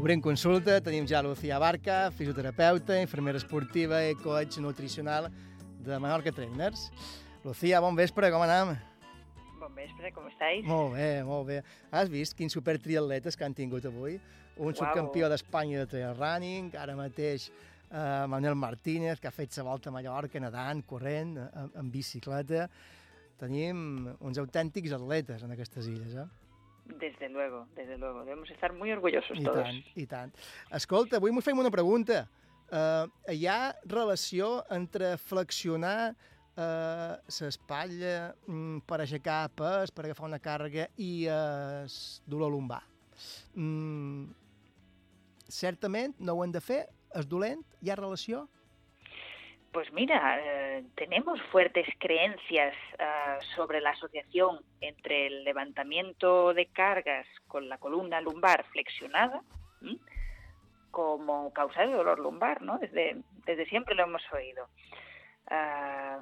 Obrim consulta, tenim ja Lucía Barca, fisioterapeuta, infermera esportiva i coach nutricional de Menorca Trainers. Lucía, bon vespre, com anem? Bon vespre, com estàs? Molt bé, molt bé. Has vist quins supertriatletes que han tingut avui? Un Uau. subcampió d'Espanya de trail running, ara mateix eh, Manuel Martínez, que ha fet la volta a Mallorca nedant, corrent, en, en bicicleta. Tenim uns autèntics atletes en aquestes illes, eh? Desde luego, desde luego. Debemos estar muy orgullosos I todos. tant, i tant. Escolta, avui m'ho fem una pregunta. Uh, hi ha relació entre flexionar uh, l'espatlla mm, per aixecar pes, per agafar una càrrega i uh, dolor lumbar? Mm, certament no ho hem de fer? És dolent? Hi ha relació? Pues mira, eh, tenemos fuertes creencias eh, sobre la asociación entre el levantamiento de cargas con la columna lumbar flexionada como causa de dolor lumbar, ¿no? Desde, desde siempre lo hemos oído. Ah,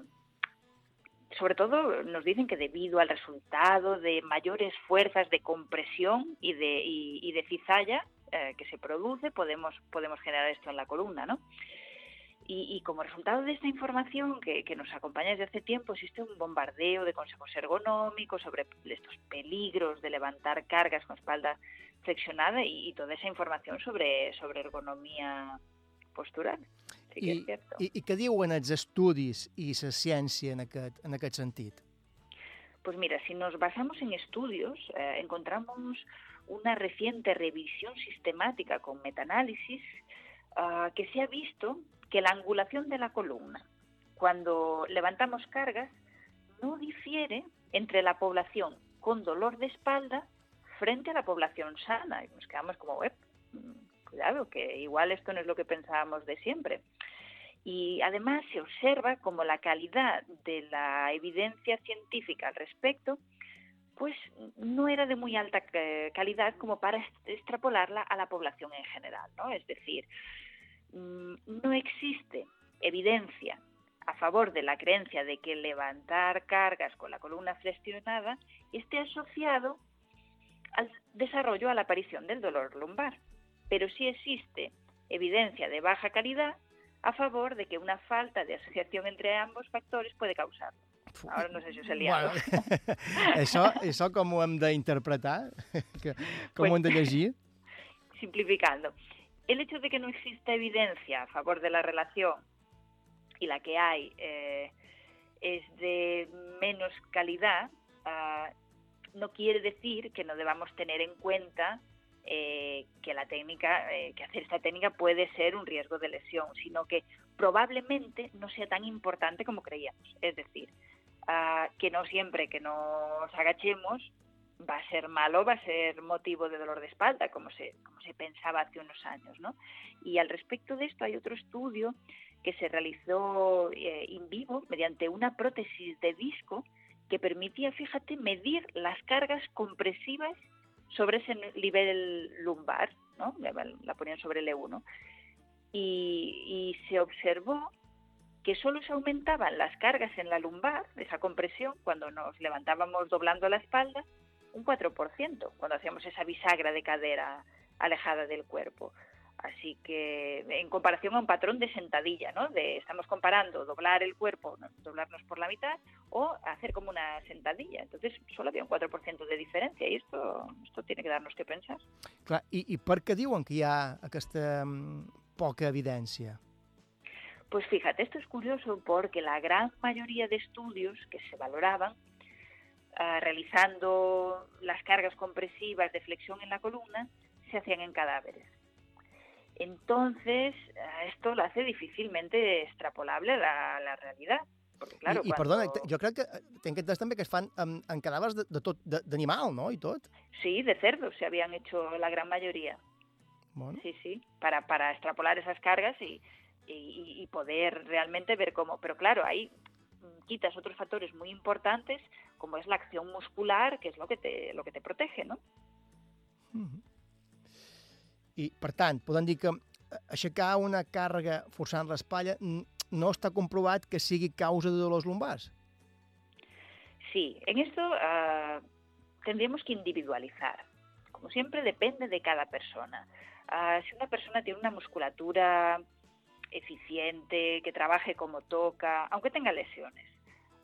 sobre todo nos dicen que debido al resultado de mayores fuerzas de compresión y de, y de cizalla eh, que se produce, podemos, podemos generar esto en la columna, ¿no? Y, y como resultado de esta información que, que nos acompaña desde hace tiempo, existe un bombardeo de consejos ergonómicos sobre estos peligros de levantar cargas con espalda flexionada y, y toda esa información sobre, sobre ergonomía postural. Sí que I, es cierto. i, I què diuen els estudis i la ciència en aquest, en aquest sentit? Pues mira, si nos basamos en estudios, eh, encontramos una reciente revisión sistemática con metaanálisis ah, que se ha visto que la angulación de la columna cuando levantamos cargas no difiere entre la población con dolor de espalda frente a la población sana. Y nos quedamos como, "Uep, mm, cuidado, que igual esto no es lo que pensábamos de siempre. Y además se observa como la calidad de la evidencia científica al respecto pues no era de muy alta eh, calidad como para extrapolarla a la población en general, ¿no? Es decir, mm, no existe evidencia a favor de la creencia de que levantar cargas con la columna flexionada esté asociado al desarrollo, a la aparición del dolor lumbar. Pero sí existe evidencia de baja calidad a favor de que una falta de asociación entre ambos factores puede causarlo. Ahora no sé si os he liado. Bueno, això, això com ho hem d'interpretar? Que- Com ho hem de llegir? simplificando, el hecho de que no exista evidencia a favor de la relación y la que hay eh, es de menos calidad, ah, no quiere decir que no debamos tener en cuenta eh, que la técnica, eh, que hacer esta técnica puede ser un riesgo de lesión, sino que probablemente no sea tan importante como creíamos. Es decir, ah, que no siempre que nos agachemos va a ser malo, va a ser motivo de dolor de espalda, como se, como se pensaba hace unos años. ¿no? Y al respecto de esto hay otro estudio que se realizó eh, in vivo mediante una prótesis de disco que permitía, fíjate, medir las cargas compresivas sobre ese nivel lumbar, ¿no? La ponían sobre el E1. Y, y se observó que solo se aumentaban las cargas en la lumbar, esa compresión, cuando nos levantábamos doblando la espalda, un 4%, cuando hacíamos esa bisagra de cadera alejada del cuerpo. Así que en comparación a un patrón de sentadilla, ¿no? De, estamos comparando doblar el cuerpo, ¿no? doblarnos por la mitad o hacer como una sentadilla. Entonces solo había un 4% de diferencia y esto, esto tiene que darnos que pensar. Clar, i, I per què diuen que hi ha mm, poca evidència? Pues fíjate, esto es curioso porque la gran mayoría de estudios que se valoraban ah, realizando las cargas compresivas de flexión en la columna se hacían en cadáveres. Entonces, ah, esto lo hace difícilmente extrapolable a la, realidad. Porque, claro, I, i cuando- perdona, jo crec que eh, tinc entès també que es fan en, en cadàvers de, de tot, d'animal, no?, i tot. Sí, de cerdos se habían hecho la gran mayoría. Bueno. Sí, sí, para, para extrapolar esas cargas y, y, y poder realmente ver cómo. Pero claro, ahí quitas otros factores muy importantes, como es la acción muscular, que es lo que te, lo que te protege, ¿no? I, per tant, podem dir que eh, aixecar una càrrega forçant l'espatlla no està comprovat que sigui causa de dolors lumbars. Sí, en esto ah, tendríamos que individualizar. como siempre, depende de cada persona. Ah, si una persona tiene una musculatura eficiente, que trabaje como toca, aunque tenga lesiones,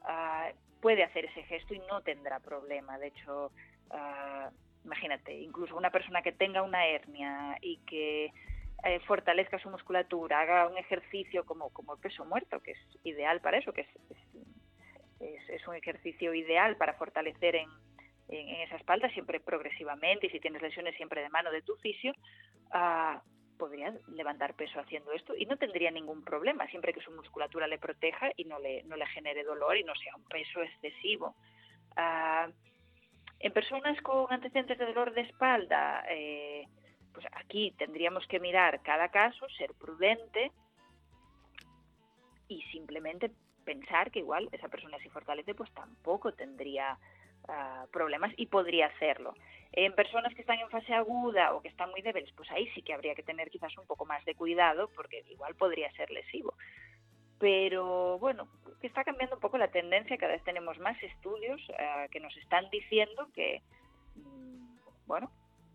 ah, puede hacer ese gesto y no tendrá problema. De hecho, ah, imagínate, incluso una persona que tenga una hernia y que eh, fortalezca su musculatura, haga un ejercicio como, como el peso muerto, que es ideal para eso, que es, es, un ejercicio ideal para fortalecer en, en, en, esa espalda, siempre progresivamente, y si tienes lesiones siempre de mano de tu fisio, uh, podría levantar peso haciendo esto y no tendría ningún problema, siempre que su musculatura le proteja y no le, no le genere dolor y no sea un peso excesivo. Uh, en personas con antecedentes de dolor de espalda, eh, pues aquí tendríamos que mirar cada caso, ser prudente y simplemente pensar que igual esa persona si fortalece pues tampoco tendría problemas y podría hacerlo. En personas que están en fase aguda o que están muy débiles, pues ahí sí que habría que tener quizás un poco más de cuidado porque igual podría ser lesivo. Pero bueno, está cambiando un poco la tendencia, cada vez tenemos más estudios uh, que nos están diciendo que, mm, bueno,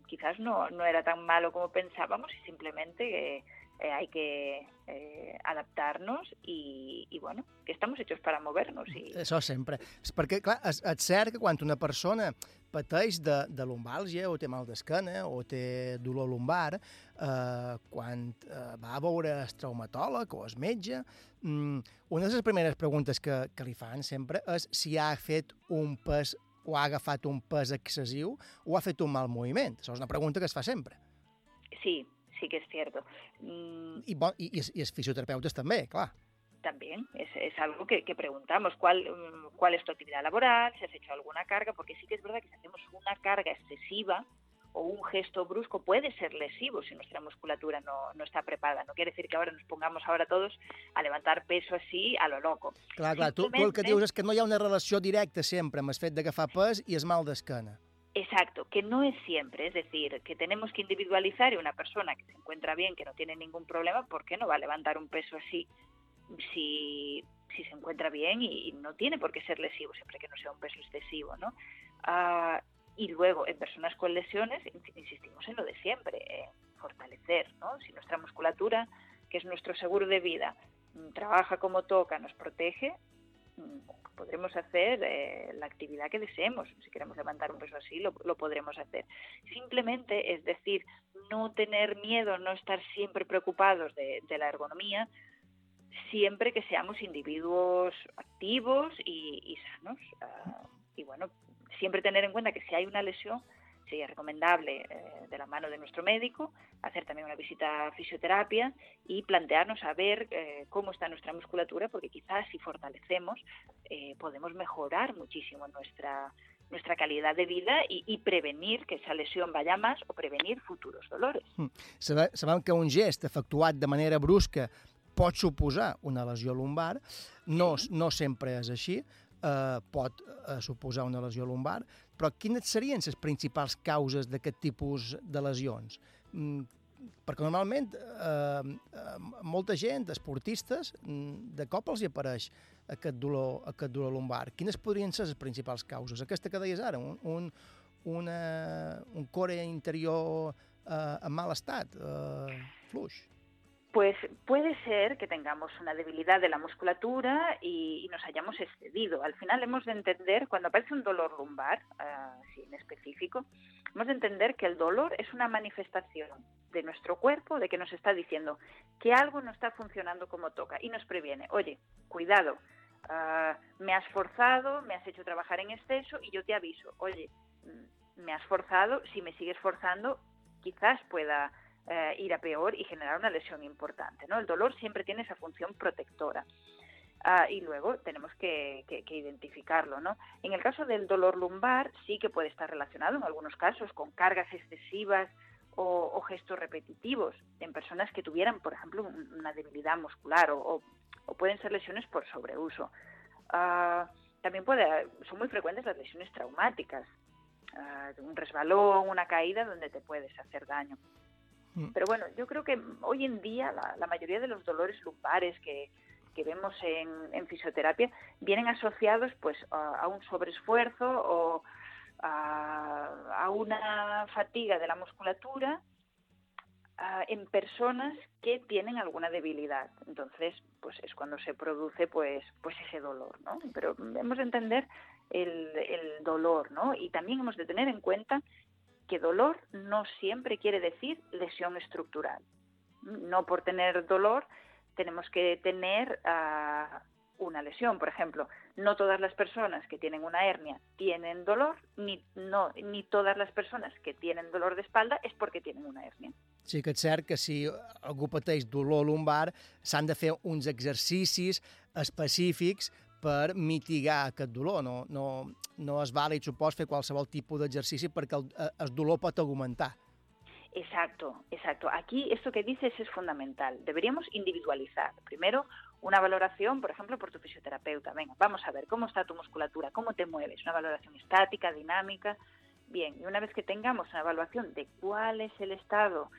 quizás no, no era tan malo como pensábamos y simplemente eh, eh, hay que eh, adaptar-nos i, i, bueno, que estamos hechos para mover-nos. I... Això sempre. És perquè, clar, és, és cert que quan una persona pateix de, de lumbàlgia o té mal d'esquena o té dolor lumbar, eh, quan eh, va a veure el traumatòleg o el metge, mm, una de les primeres preguntes que, que li fan sempre és si ha fet un pes o ha agafat un pes excessiu o ha fet un mal moviment. Això és una pregunta que es fa sempre. Sí, sí que es cierto. Mm. Y, y, y, es fisioterapeutas también, claro. También, es, es algo que, que, preguntamos, ¿cuál, ¿cuál es tu actividad laboral? ¿Si has hecho alguna carga? Porque sí que es verdad que si hacemos una carga excesiva o un gesto brusco puede ser lesivo si nuestra musculatura no, no está preparada. No quiere decir que ahora nos pongamos ahora todos a levantar peso así a lo loco. Clar, clar, tu, tu el que dius és que no hi ha una relació directa sempre amb el fet d'agafar pes i el mal d'esquena. Exacto, que no es siempre, es decir, que tenemos que individualizar y una persona que se encuentra bien, que no tiene ningún problema, ¿por qué no va a levantar un peso así si, se encuentra bien y, no tiene por qué ser lesivo, siempre que no sea un peso excesivo, ¿no? Uh, y luego, en personas con lesiones, insistimos en lo de siempre, en fortalecer, ¿no? Si nuestra musculatura, que es nuestro seguro de vida, trabaja como toca, nos protege, podremos hacer eh, la actividad que deseemos. Si queremos levantar un peso así, lo, lo, podremos hacer. Simplemente, es decir, no tener miedo, no estar siempre preocupados de, de la ergonomía, siempre que seamos individuos activos y, sanos. Uh, y bueno, siempre tener en cuenta que si hay una lesión, sería recomendable eh, de la mano de nuestro médico hacer también una visita a fisioterapia y plantearnos a ver eh, cómo está nuestra musculatura, porque quizás si fortalecemos eh, podemos mejorar muchísimo nuestra, nuestra calidad de vida i, i prevenir que esa lesió vaya más o prevenir futuros dolores. Mm. Sabem que un gest efectuat de manera brusca pot suposar una lesió lumbar, no, no sempre és així, eh, pot eh, suposar una lesió lumbar, però quines serien les principals causes d'aquest tipus de lesions? Mm, perquè normalment eh, eh, molta gent, esportistes, mm, de cop els hi apareix aquest dolor, aquest dolor lumbar. Quines podrien ser les principals causes? Aquesta que deies ara, un, un, una, un core interior eh, en mal estat, eh, fluix. Pues puede ser que tengamos una debilidad de la musculatura y, nos hayamos excedido. Al final hemos de entender, cuando aparece un dolor lumbar, uh, sí, en específico, hemos de entender que el dolor es una manifestación de nuestro cuerpo, de que nos está diciendo que algo no está funcionando como toca y nos previene, oye, cuidado, uh, me has forzado, me has hecho trabajar en exceso y yo te aviso, oye, me has forzado, si me sigues forzando, quizás pueda eh, ir a peor y generar una lesión importante. ¿no? El dolor siempre tiene esa función protectora. Uh, y luego tenemos que, que, que, identificarlo. ¿no? En el caso del dolor lumbar sí que puede estar relacionado en algunos casos con cargas excesivas o, o gestos repetitivos en personas que tuvieran, por ejemplo, una debilidad muscular o, o, o pueden ser lesiones por sobreuso. Uh, también puede, son muy frecuentes las lesiones traumáticas, uh, un resbalón, una caída donde te puedes hacer daño. Pero bueno, yo creo que hoy en día la, la mayoría de los dolores lumbares que, que vemos en, fisioterapia vienen asociados pues a, a un sobreesfuerzo o a, a una fatiga de la musculatura ah, en personas que tienen alguna debilidad. Entonces, pues es cuando se produce pues, pues ese dolor, ¿no? Pero hemos de entender el, el dolor, ¿no? Y también hemos de tener en cuenta que dolor no siempre quiere decir lesión estructural. No por tener dolor tenemos que tener ah, una lesión. Por ejemplo, no todas las personas que tienen una hernia tienen dolor, ni, no, ni todas las personas que tienen dolor de espalda es porque tienen una hernia. Sí que és cert que si algú pateix dolor lumbar s'han de fer uns exercicis específics per mitigar aquest dolor. No, no, no es vàlid, supos, fer qualsevol tipus d'exercici perquè el, eh, el dolor pot augmentar. Exacto, exacto. Aquí esto que dices es fundamental. Deberíamos individualizar. Primero, una valoración, por ejemplo, por tu fisioterapeuta. Venga, vamos a ver cómo está tu musculatura, cómo te mueves. Una valoración estática, dinámica. Bien, y una vez que tengamos una evaluación de cuál es el estado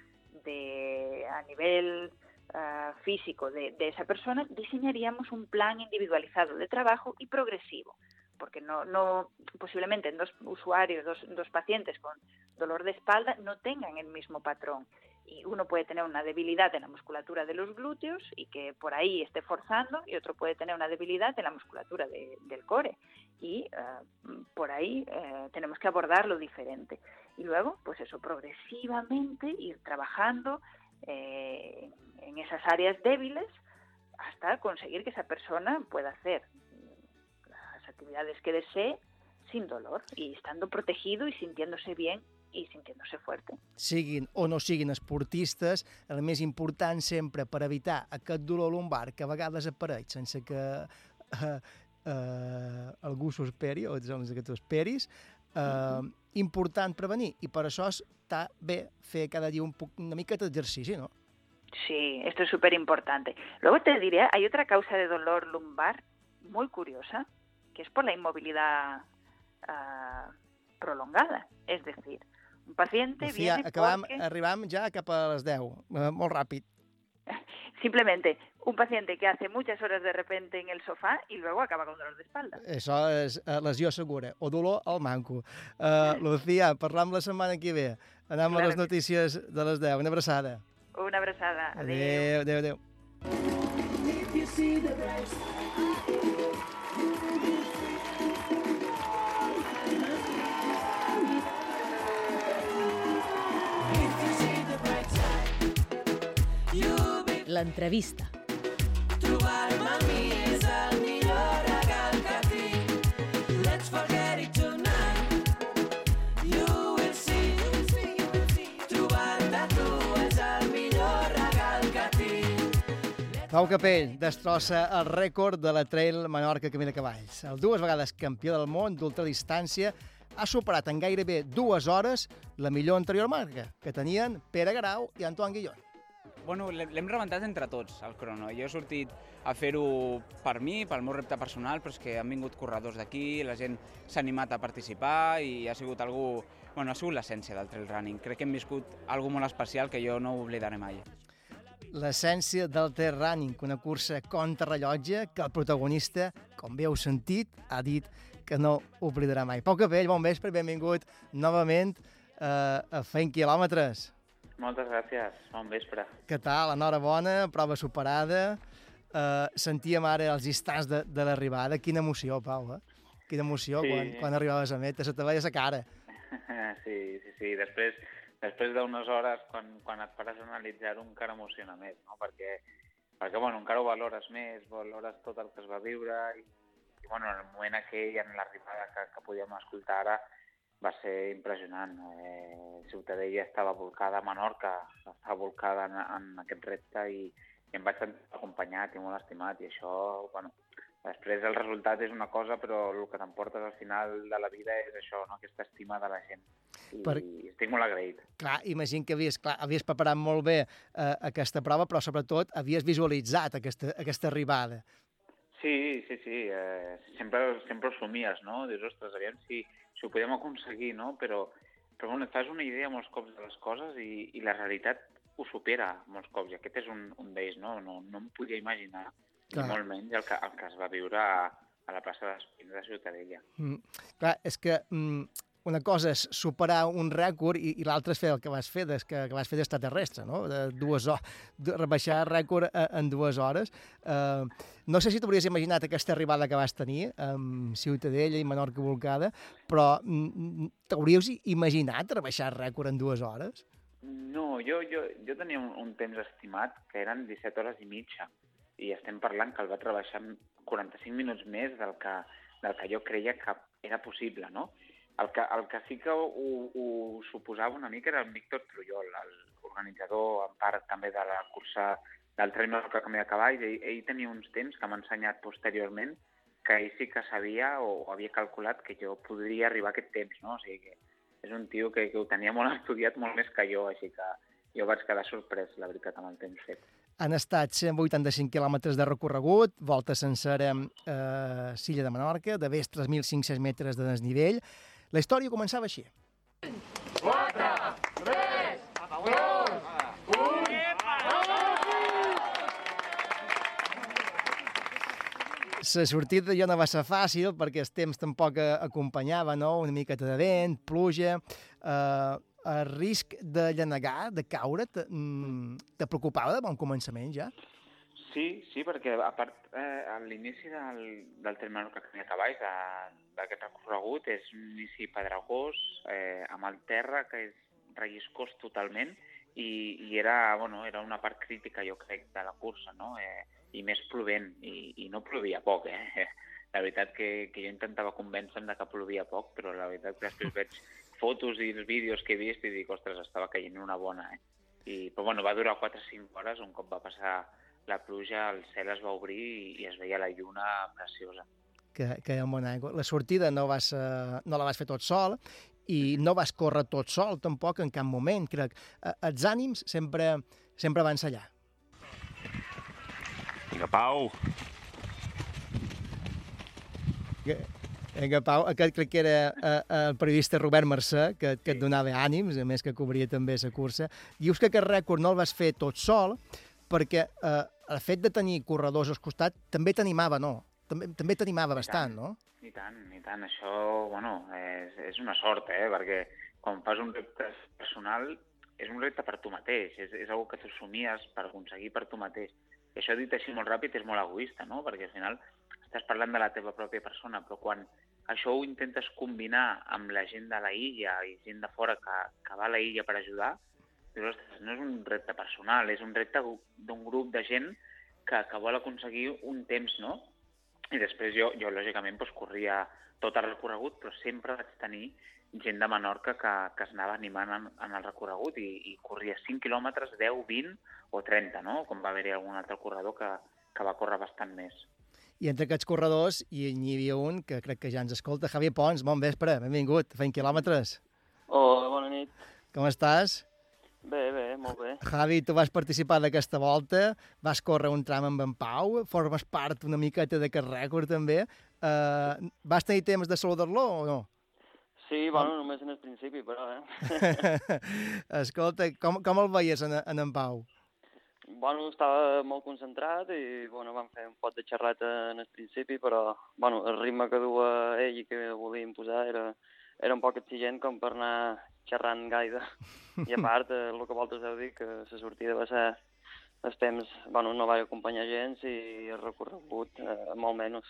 de a nivel ah, físico de, esa persona, diseñaríamos un plan individualizado de trabajo y progresivo porque no, no posiblemente en dos usuarios, dos, pacientes con dolor de espalda no tengan el mismo patrón. Y uno puede tener una debilidad en la musculatura de los glúteos y que por ahí esté forzando, y otro puede tener una debilidad en la musculatura de- del core. Y eh, por ahí eh, tenemos que abordarlo diferente. Y luego, pues eso, progresivamente ir trabajando eh, en esas áreas débiles hasta conseguir que esa persona pueda hacer las actividades que desee sin dolor y estando protegido y sintiéndose bien y sintiéndose fuerte. Siguin o no siguin esportistes, el més important sempre per evitar aquest dolor lumbar que a vegades apareix sense que eh, eh, algú s'ho esperi o sense que tu esperis, eh, important prevenir i per això està bé fer cada dia un poc, una mica d'exercici, no? Sí, esto es súper importante. Luego te diré, hay otra causa de dolor lumbar muy curiosa, que es por la inmovilidad ah, prolongada. Es decir, un paciente Lucía, viene acabam, porque... arribam ja cap a les 10, eh, molt ràpid. Simplemente un paciente que hace muchas horas de repente en el sofá y luego acaba con dolor de espalda. Això és eh, lesió segura, o dolor al manco. Uh, Lucía, parlam la setmana que ve. Anem Claro a les notícies de les 10. Una abraçada. Una abrazada. Adéu, adéu, adéu. L'entrevista. Mi és el millor. Let's forget it tonight. You will see. Tu és el millor. Pau Capell destrossa el rècord de la Trail Menorca Camí de Cavalls. El dues vegades campió del món d'ultradistància ha superat en gairebé dues hores la millor anterior marca, que tenien Pere Garau i Antoine Guillon. Bueno, l'hem rebentat entre tots, el crono. Jo he sortit a fer-ho per mi, pel meu repte personal, però és que han vingut corredors d'aquí, la gent s'ha animat a participar i ha sigut algú... Bueno, ha sigut l'essència del trail running. Crec que hem viscut algo molt especial que jo no oblidaré mai. L'essència del trail running, una cursa contrarrellotge que el protagonista, com bé heu sentit, ha dit que no oblidarà mai. Pau Capell, bon vespre, benvingut novament eh, a Fent Quilòmetres. Moltes gràcies, bon vespre. Què tal? Enhorabona, prova superada. Uh, sentíem ara els instants de, de l'arribada. Quina emoció, Pau, eh? Quina emoció Sí. quan, quan arribaves a meta. Se te veia la cara. Sí, sí, sí. Després, després d'unes hores, quan, quan et pares a analitzar-ho, encara emociona més, no? Perquè, perquè bueno, encara ho valores més, valores tot el que es va viure i, i bueno, en el moment aquell, en l'arribada que, que podíem escoltar ara, va ser impressionant. Eh, Ciutadella estava volcada a Menorca, estava volcada en, en aquest repte i, i em vaig sentir acompanyat i molt estimat i això, bueno, després el resultat és una cosa però el que t'emportes al final de la vida és això, no? aquesta estima de la gent i Per- estic molt agraït. Clar, imagino que havies, clar, havies preparat molt bé eh, aquesta prova, però sobretot havies visualitzat aquesta, aquesta arribada. Sí, sí, sí, eh, sempre, sempre ho somies, no? Dius, ostres, aviam si, si ho podem aconseguir, no? Però, però bueno, et fas una idea molts cops de les coses i, i la realitat ho supera molts cops, i aquest és un, un d'ells, no? No, no em podia imaginar, Clar. molt menys el que, el que es va viure a, a la plaça d'Espins de Ciutadella. Mm. Clar, és que mm, una cosa és superar un rècord i, i l'altra és fer el que vas fer, des, que, que vas fer d'extraterrestre, no? De dues hores, de rebaixar rècord eh, en dues hores. Uh, no sé si t'hauries imaginat aquesta arribada que vas tenir amb Ciutadella i Menorca Volcada, però mm, t'hauries imaginat rebaixar rècord en dues hores? No, jo, jo, jo tenia un, un temps estimat que eren 17 hores i mitja i estem parlant que el vaig rebaixar en 45 minuts més del que, del que jo creia que era possible, no? El que, el que sí que ho, ho suposava una mica era el Víctor Trujol, l'organitzador en part també de la cursa del tren Menorca Camí de Cavalls. Ell, ell tenia uns temps que m'ha ensenyat posteriorment que ell sí que sabia o havia calculat que jo podria arribar a aquest temps, no? O sigui que és un tio que, que ho tenia molt estudiat, molt més que jo, així que jo vaig quedar sorprès, la veritat, amb el temps fet. Han estat 185 quilòmetres de recorregut, volta sencera eh, Silla de Menorca, de vés 3.500 metres de desnivell. La història començava així. 4, 3, 2, La sortida ja no va ser fàcil perquè el temps tampoc acompanyava, no? Una miqueta de vent, pluja... Eh, el risc de llenegar, de caure, te, mm, te preocupava de bon començament ja? Sí, sí, perquè a part, eh, a l'inici del, del Menorca Camí de Cavalls, d'aquest recorregut, és un inici pedregós, eh, amb el terra, que és relliscós totalment, i, i era, bueno, era una part crítica, jo crec, de la cursa, no? Eh, I més plovent, i, i no plovia poc, eh? La veritat que, que jo intentava convèncer-me de que plovia poc, però la veritat que després veig fotos i els vídeos que he vist i dic, ostres, estava caient una bona, eh? I, però bueno, va durar 4 o 5 hores, un cop va passar la pluja, el cel es va obrir i, i es veia la lluna preciosa. que, que hi ha bona aigua. La sortida no, vas, eh, no la vas fer tot sol i no vas córrer tot sol tampoc en cap moment, crec. Eh, Els ànims sempre, sempre van allà. Vinga, Pau. Que- Vinga, Pau, aquest crec que era eh, el periodista Robert Mercè, que, que et donava ànims, a més que cobria també la cursa. Dius que aquest rècord no el vas fer tot sol, perquè eh, el fet de tenir corredors al costat també t'animava, no? També, també t'animava bastant, no? I tant, i tant. Això, bueno, és, és una sort, eh? Perquè quan fas un repte personal és un repte per tu mateix, és, és una que tu somies per aconseguir per tu mateix. I això dit així molt ràpid és molt egoista, no? Perquè al final estàs parlant de la teva pròpia persona, però quan això ho intentes combinar amb la gent de la illa i gent de fora que, que va a la illa per ajudar, dius, ostres, no és un repte personal, és un repte d'un grup de gent que, que vol aconseguir un temps, no? I després jo, jo lògicament, doncs, corria tot el recorregut, però sempre vaig tenir gent de Menorca que, que es anava animant en, en el recorregut i, i corria 5 quilòmetres, 10, 20 o 30, no? Com va haver-hi algun altre corredor que, que va córrer bastant més. I entre aquests corredors hi, hi havia un que crec que ja ens escolta, Javier Pons, bon vespre, benvingut, fent quilòmetres. Hola, bona nit. Com estàs? Bé, bé, molt bé. Javi, tu vas participar d'aquesta volta, vas córrer un tram amb en Pau, formes part una miqueta d'aquest rècord també. Uh, vas tenir temps de saludar-lo o no? Sí, bueno, només en el principi, però, eh? Escolta, com, com el veies en, en en Pau? bueno, estava molt concentrat i, bueno, vam fer un pot de xerrata en el principi, però, bueno, el ritme que duia ell i que volia imposar era, era un poc exigent com per anar xerrant gaire. I a part, eh, el que vosaltres heu dit, que la sortida va ser el temps, bueno, no va acompanyar gens i el recorregut eh, molt menys.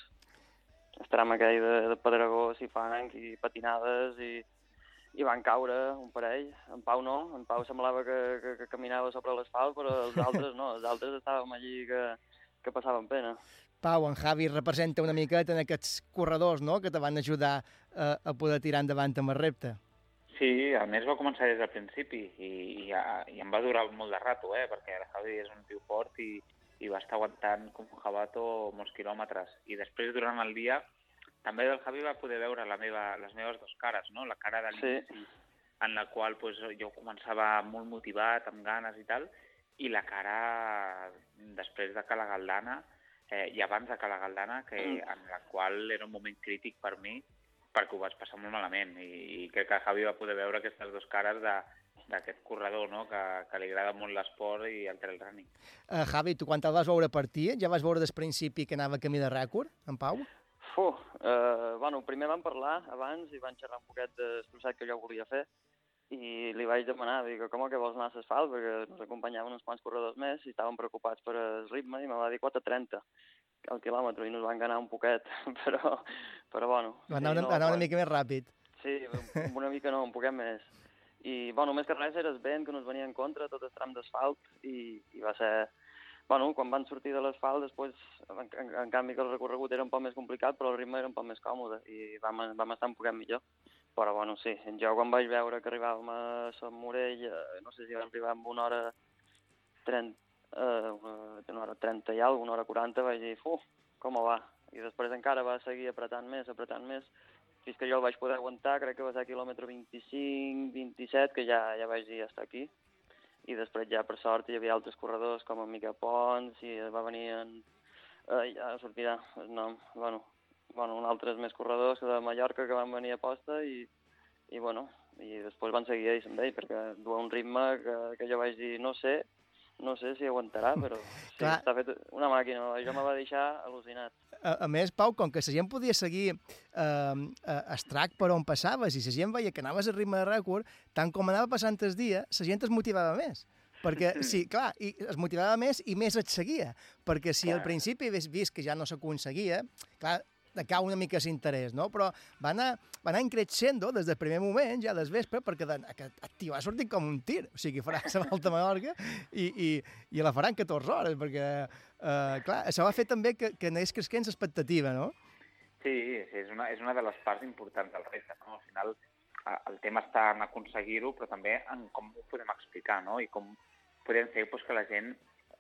El tram aquell de, de pedregós i fang i patinades i, i van caure un parell. En Pau no, en Pau semblava que, que, que caminava sobre l'asfalt, però els altres no, els altres estàvem allí que, que passaven pena. Pau, en Javi representa una miqueta en aquests corredors no? que te van ajudar a, a poder tirar endavant amb el repte. Sí, a més va començar des del principi i, i, i em va durar molt de rato, eh? perquè el Javi és un tio fort i, i va estar aguantant com un jabato molts quilòmetres. I després, durant el dia, també el Javi va poder veure la meva, les meves dues cares, no? la cara de l'inici, sí. en la qual pues, jo començava molt motivat, amb ganes i tal, i la cara després de Cala Galdana, eh, i abans de Cala Galdana, que, mm. en la qual era un moment crític per mi, perquè ho vaig passar molt malament, i, i crec que Javi va poder veure aquestes dues cares de, d'aquest corredor, no? que, que li agrada molt l'esport i el trail running. Uh, Javi, tu quan te'l vas veure partir, ja vas veure des principi que anava camí de rècord, en Pau? Fu, eh, bueno, primer vam parlar abans i van xerrar un poquet procés que jo volia fer i li vaig demanar, dic, com que vols anar a l'asfalt? Perquè ens acompanyaven uns quants corredors més i estàvem preocupats per el ritme i me va dir 4.30 al quilòmetre i nos van ganar un poquet, però, però bueno. Anava, una, anava una mica més ràpid. Sí, un- una mica no, un poquet més. I, bueno, més que res era el vent que nos venia en contra, tot el tram d'asfalt, i, i va ser... Bueno, quan van sortir de l'asfalt, després, en, en, en canvi que el recorregut era un poc més complicat, però el ritme era un poc més còmode, i vam, vam estar un poquet millor. Però, bueno, sí, jo quan vaig veure que arribàvem a Sant Morell, eh, no sé si vam arribar amb una hora 30, eh, una, una hora 30 i alguna, una hora 40, vaig dir, uf, com va? I després encara va seguir apretant més, apretant més, fins que jo el vaig poder aguantar, crec que va ser a quilòmetre 25, 27, que ja, ja vaig dir, està aquí. I després ja, per sort, hi havia altres corredors com en Miquel Pons, i va venir en... Eh, ja sortirà el nom, bueno, bueno, un altres més corredors de Mallorca que van venir a posta i, i bueno, i després van seguir ells amb ell, perquè du un ritme que, que jo vaig dir, no sé, no sé si aguantarà, però sí, Clar. està fet una màquina, això me va deixar al·lucinat. A, a més, Pau, com que la gent podia seguir eh, el track per on passaves i la gent veia que anaves a ritme de rècord, tant com anava passant el dia, la gent es motivava més. Perquè, sí, clar, i es motivava més i més et seguia. Perquè si al Clar. principi hagués vist que ja no s'aconseguia, clar, decau una mica l'interès, no? Però va anar, va anar increixendo des del primer moment, ja des vespre, perquè de, aquest tio va sortir com un tir. O sigui, farà la volta a Mallorca i, i, i la faran 14 hores, perquè, eh, clar, això va fer també que, que anés creixent l'expectativa, no? Sí, és una, és una de les parts importants del repte. No? Al final, el tema està en aconseguir-ho, però també en com ho podem explicar, no? I com podem fer doncs, que la gent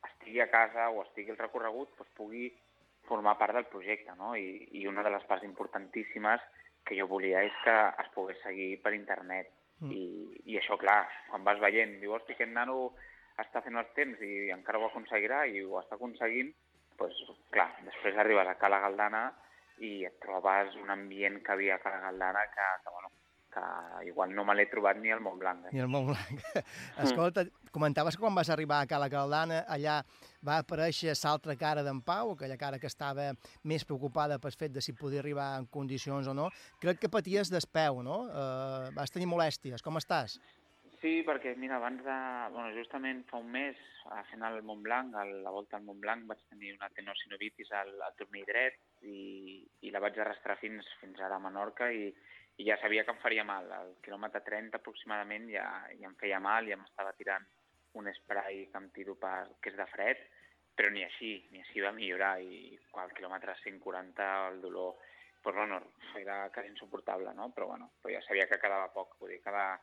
estigui a casa o estigui al recorregut, doncs, pugui formar part del projecte, no? I, I una de les parts importantíssimes que jo volia és que es pogués seguir per internet. Mm. I, I això, clar, quan vas veient, diu, hosti, aquest nano està fent els temps i encara ho aconseguirà i ho està aconseguint, doncs, clar, després arribes a Cala Galdana i et trobes un ambient que havia a Cala Galdana que, que, bueno, que igual no me l'he trobat ni al Montblanc. Eh? Ni el Montblanc. Escolta, comentaves que quan vas arribar a Cala Caldana, allà va aparèixer l'altra cara d'en Pau, aquella cara que estava més preocupada pel fet de si podia arribar en condicions o no. Crec que paties despeu, no? Uh, vas tenir molèsties. Com estàs? Sí, perquè, mira, abans de... Bueno, justament fa un mes, a fent el Montblanc, a la volta al Montblanc, vaig tenir una tenosinoditis al, al turmell dret i, i la vaig arrastrar fins, fins ara a Menorca i, i ja sabia que em faria mal. Al quilòmetre 30 aproximadament ja, ja em feia mal, ja m'estava tirant un spray que em tiro per, que és de fred, però ni així, ni així va millorar i al quilòmetre 140 el dolor pues, bueno, era quasi insuportable, no? Però, bueno, però ja sabia que quedava poc, vull dir, cada,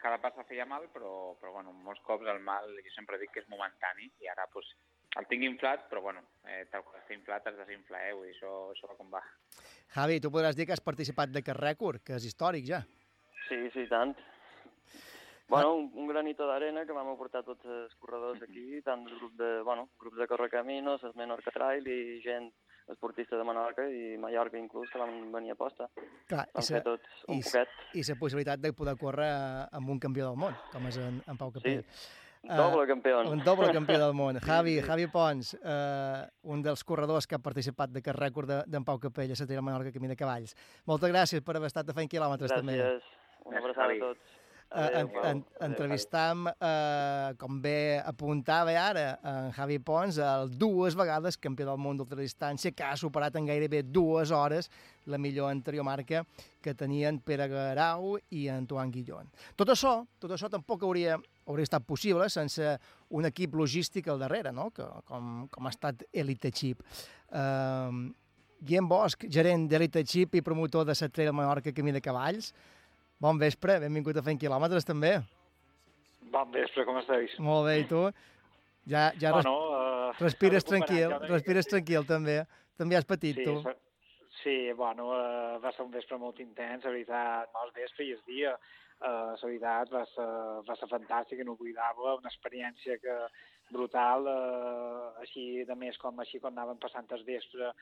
cada passa feia mal, però, però bueno, molts cops el mal, jo sempre dic que és momentani, i ara pues, el tinc inflat, però bueno, eh, tal com està inflat es desinfla, eh? vull dir, això, això va com va. Javi, tu podràs dir que has participat d'aquest rècord, que és històric ja. Sí, sí, tant. Bueno, un, un granito d'arena que vam aportar tots els corredors aquí, tant del grup de, bueno, grups de Correcaminos, el Menorca Trail i gent esportista de Menorca i Mallorca inclús, que van venir a posta. Clar, Vam sa- fer tots un i, poquet. I la possibilitat de poder córrer amb un campió del món, com és en, en Pau Capell. Doble campió. Un doble campió del món. Javi. Javi Pons, eh, un dels corredors que ha participat d'aquest rècord de- d'en Pau Capell a la Tira Menorca Camí de Cavalls. Moltes gràcies per haver estat a fent quilòmetres també. Gràcies. Una abraçada a tots. Eh, en, en, entrevistam, eh, com bé apuntava ara, en Javi Pons, el dues vegades campió del món d'ultradistància, que ha superat en gairebé dues hores la millor anterior marca que tenien Pere Garau i Antoine Guillon. Tot això, tot això tampoc hauria, hauria estat possible sense un equip logístic al darrere, no? que, com, com ha estat Elite Chip. Eh, Guillem Bosch, gerent d'Elite Chip i promotor de la Trail Menorca Camí de Cavalls, Bon vespre, benvingut a Fent Quilòmetres, també. Bon vespre, com estàs? Molt bé, i tu? Ja, ja res... Bueno, eh, respires recuperant tranquil, ja respires tranquil, també. També has patit, Sí, tu. sí, bueno, eh, va ser un vespre molt intens, la veritat, mal vespre i el dia. eh, la veritat va ser, va ser fantàstic, inoblidable, una experiència que brutal, eh, així de més com així quan anaven passant el vespre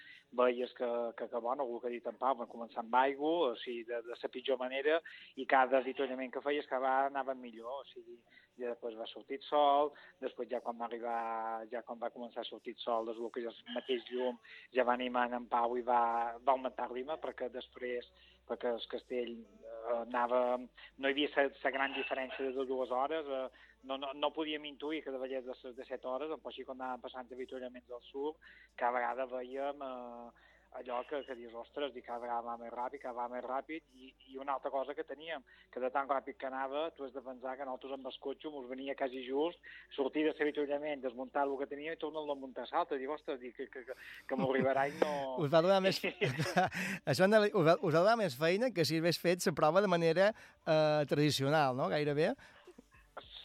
veies que, que, que bueno, el que ha dit en Pau, van començar amb aigua, o sigui, de, de la pitjor manera, i cada avituallament que feies cada vegada anaven millor, o sigui, i després va sortir el sol, després ja quan va arribar, ja quan va començar a sortir el sol, des que el mateix llum ja va animant en Pau i va, va augmentar el ritme, perquè després, perquè el castell eh, anava, no hi havia la gran diferència de dues hores, eh, no, no, no podíem intuir que de veiés de, ses- de 7 hores, però així quan anàvem passant avituallaments del sud, cada vegada veiem eh, allò que, que dius, ostres, i cada vegada va més ràpid, cada vegada més ràpid, i, i una altra cosa que teníem, que de tan ràpid que anava, tu has de pensar que nosaltres amb el cotxe mos venia quasi just, sortir de l'avituallament, desmuntar el que teníem i tornar-lo a muntar l'altre, dic, ostres, dic, que, que, que, que m'ho arribarà i no... Us va donar més... Això anda- us, va, us va donar més feina que si hagués fet la prova de manera eh, tradicional, no? Gairebé.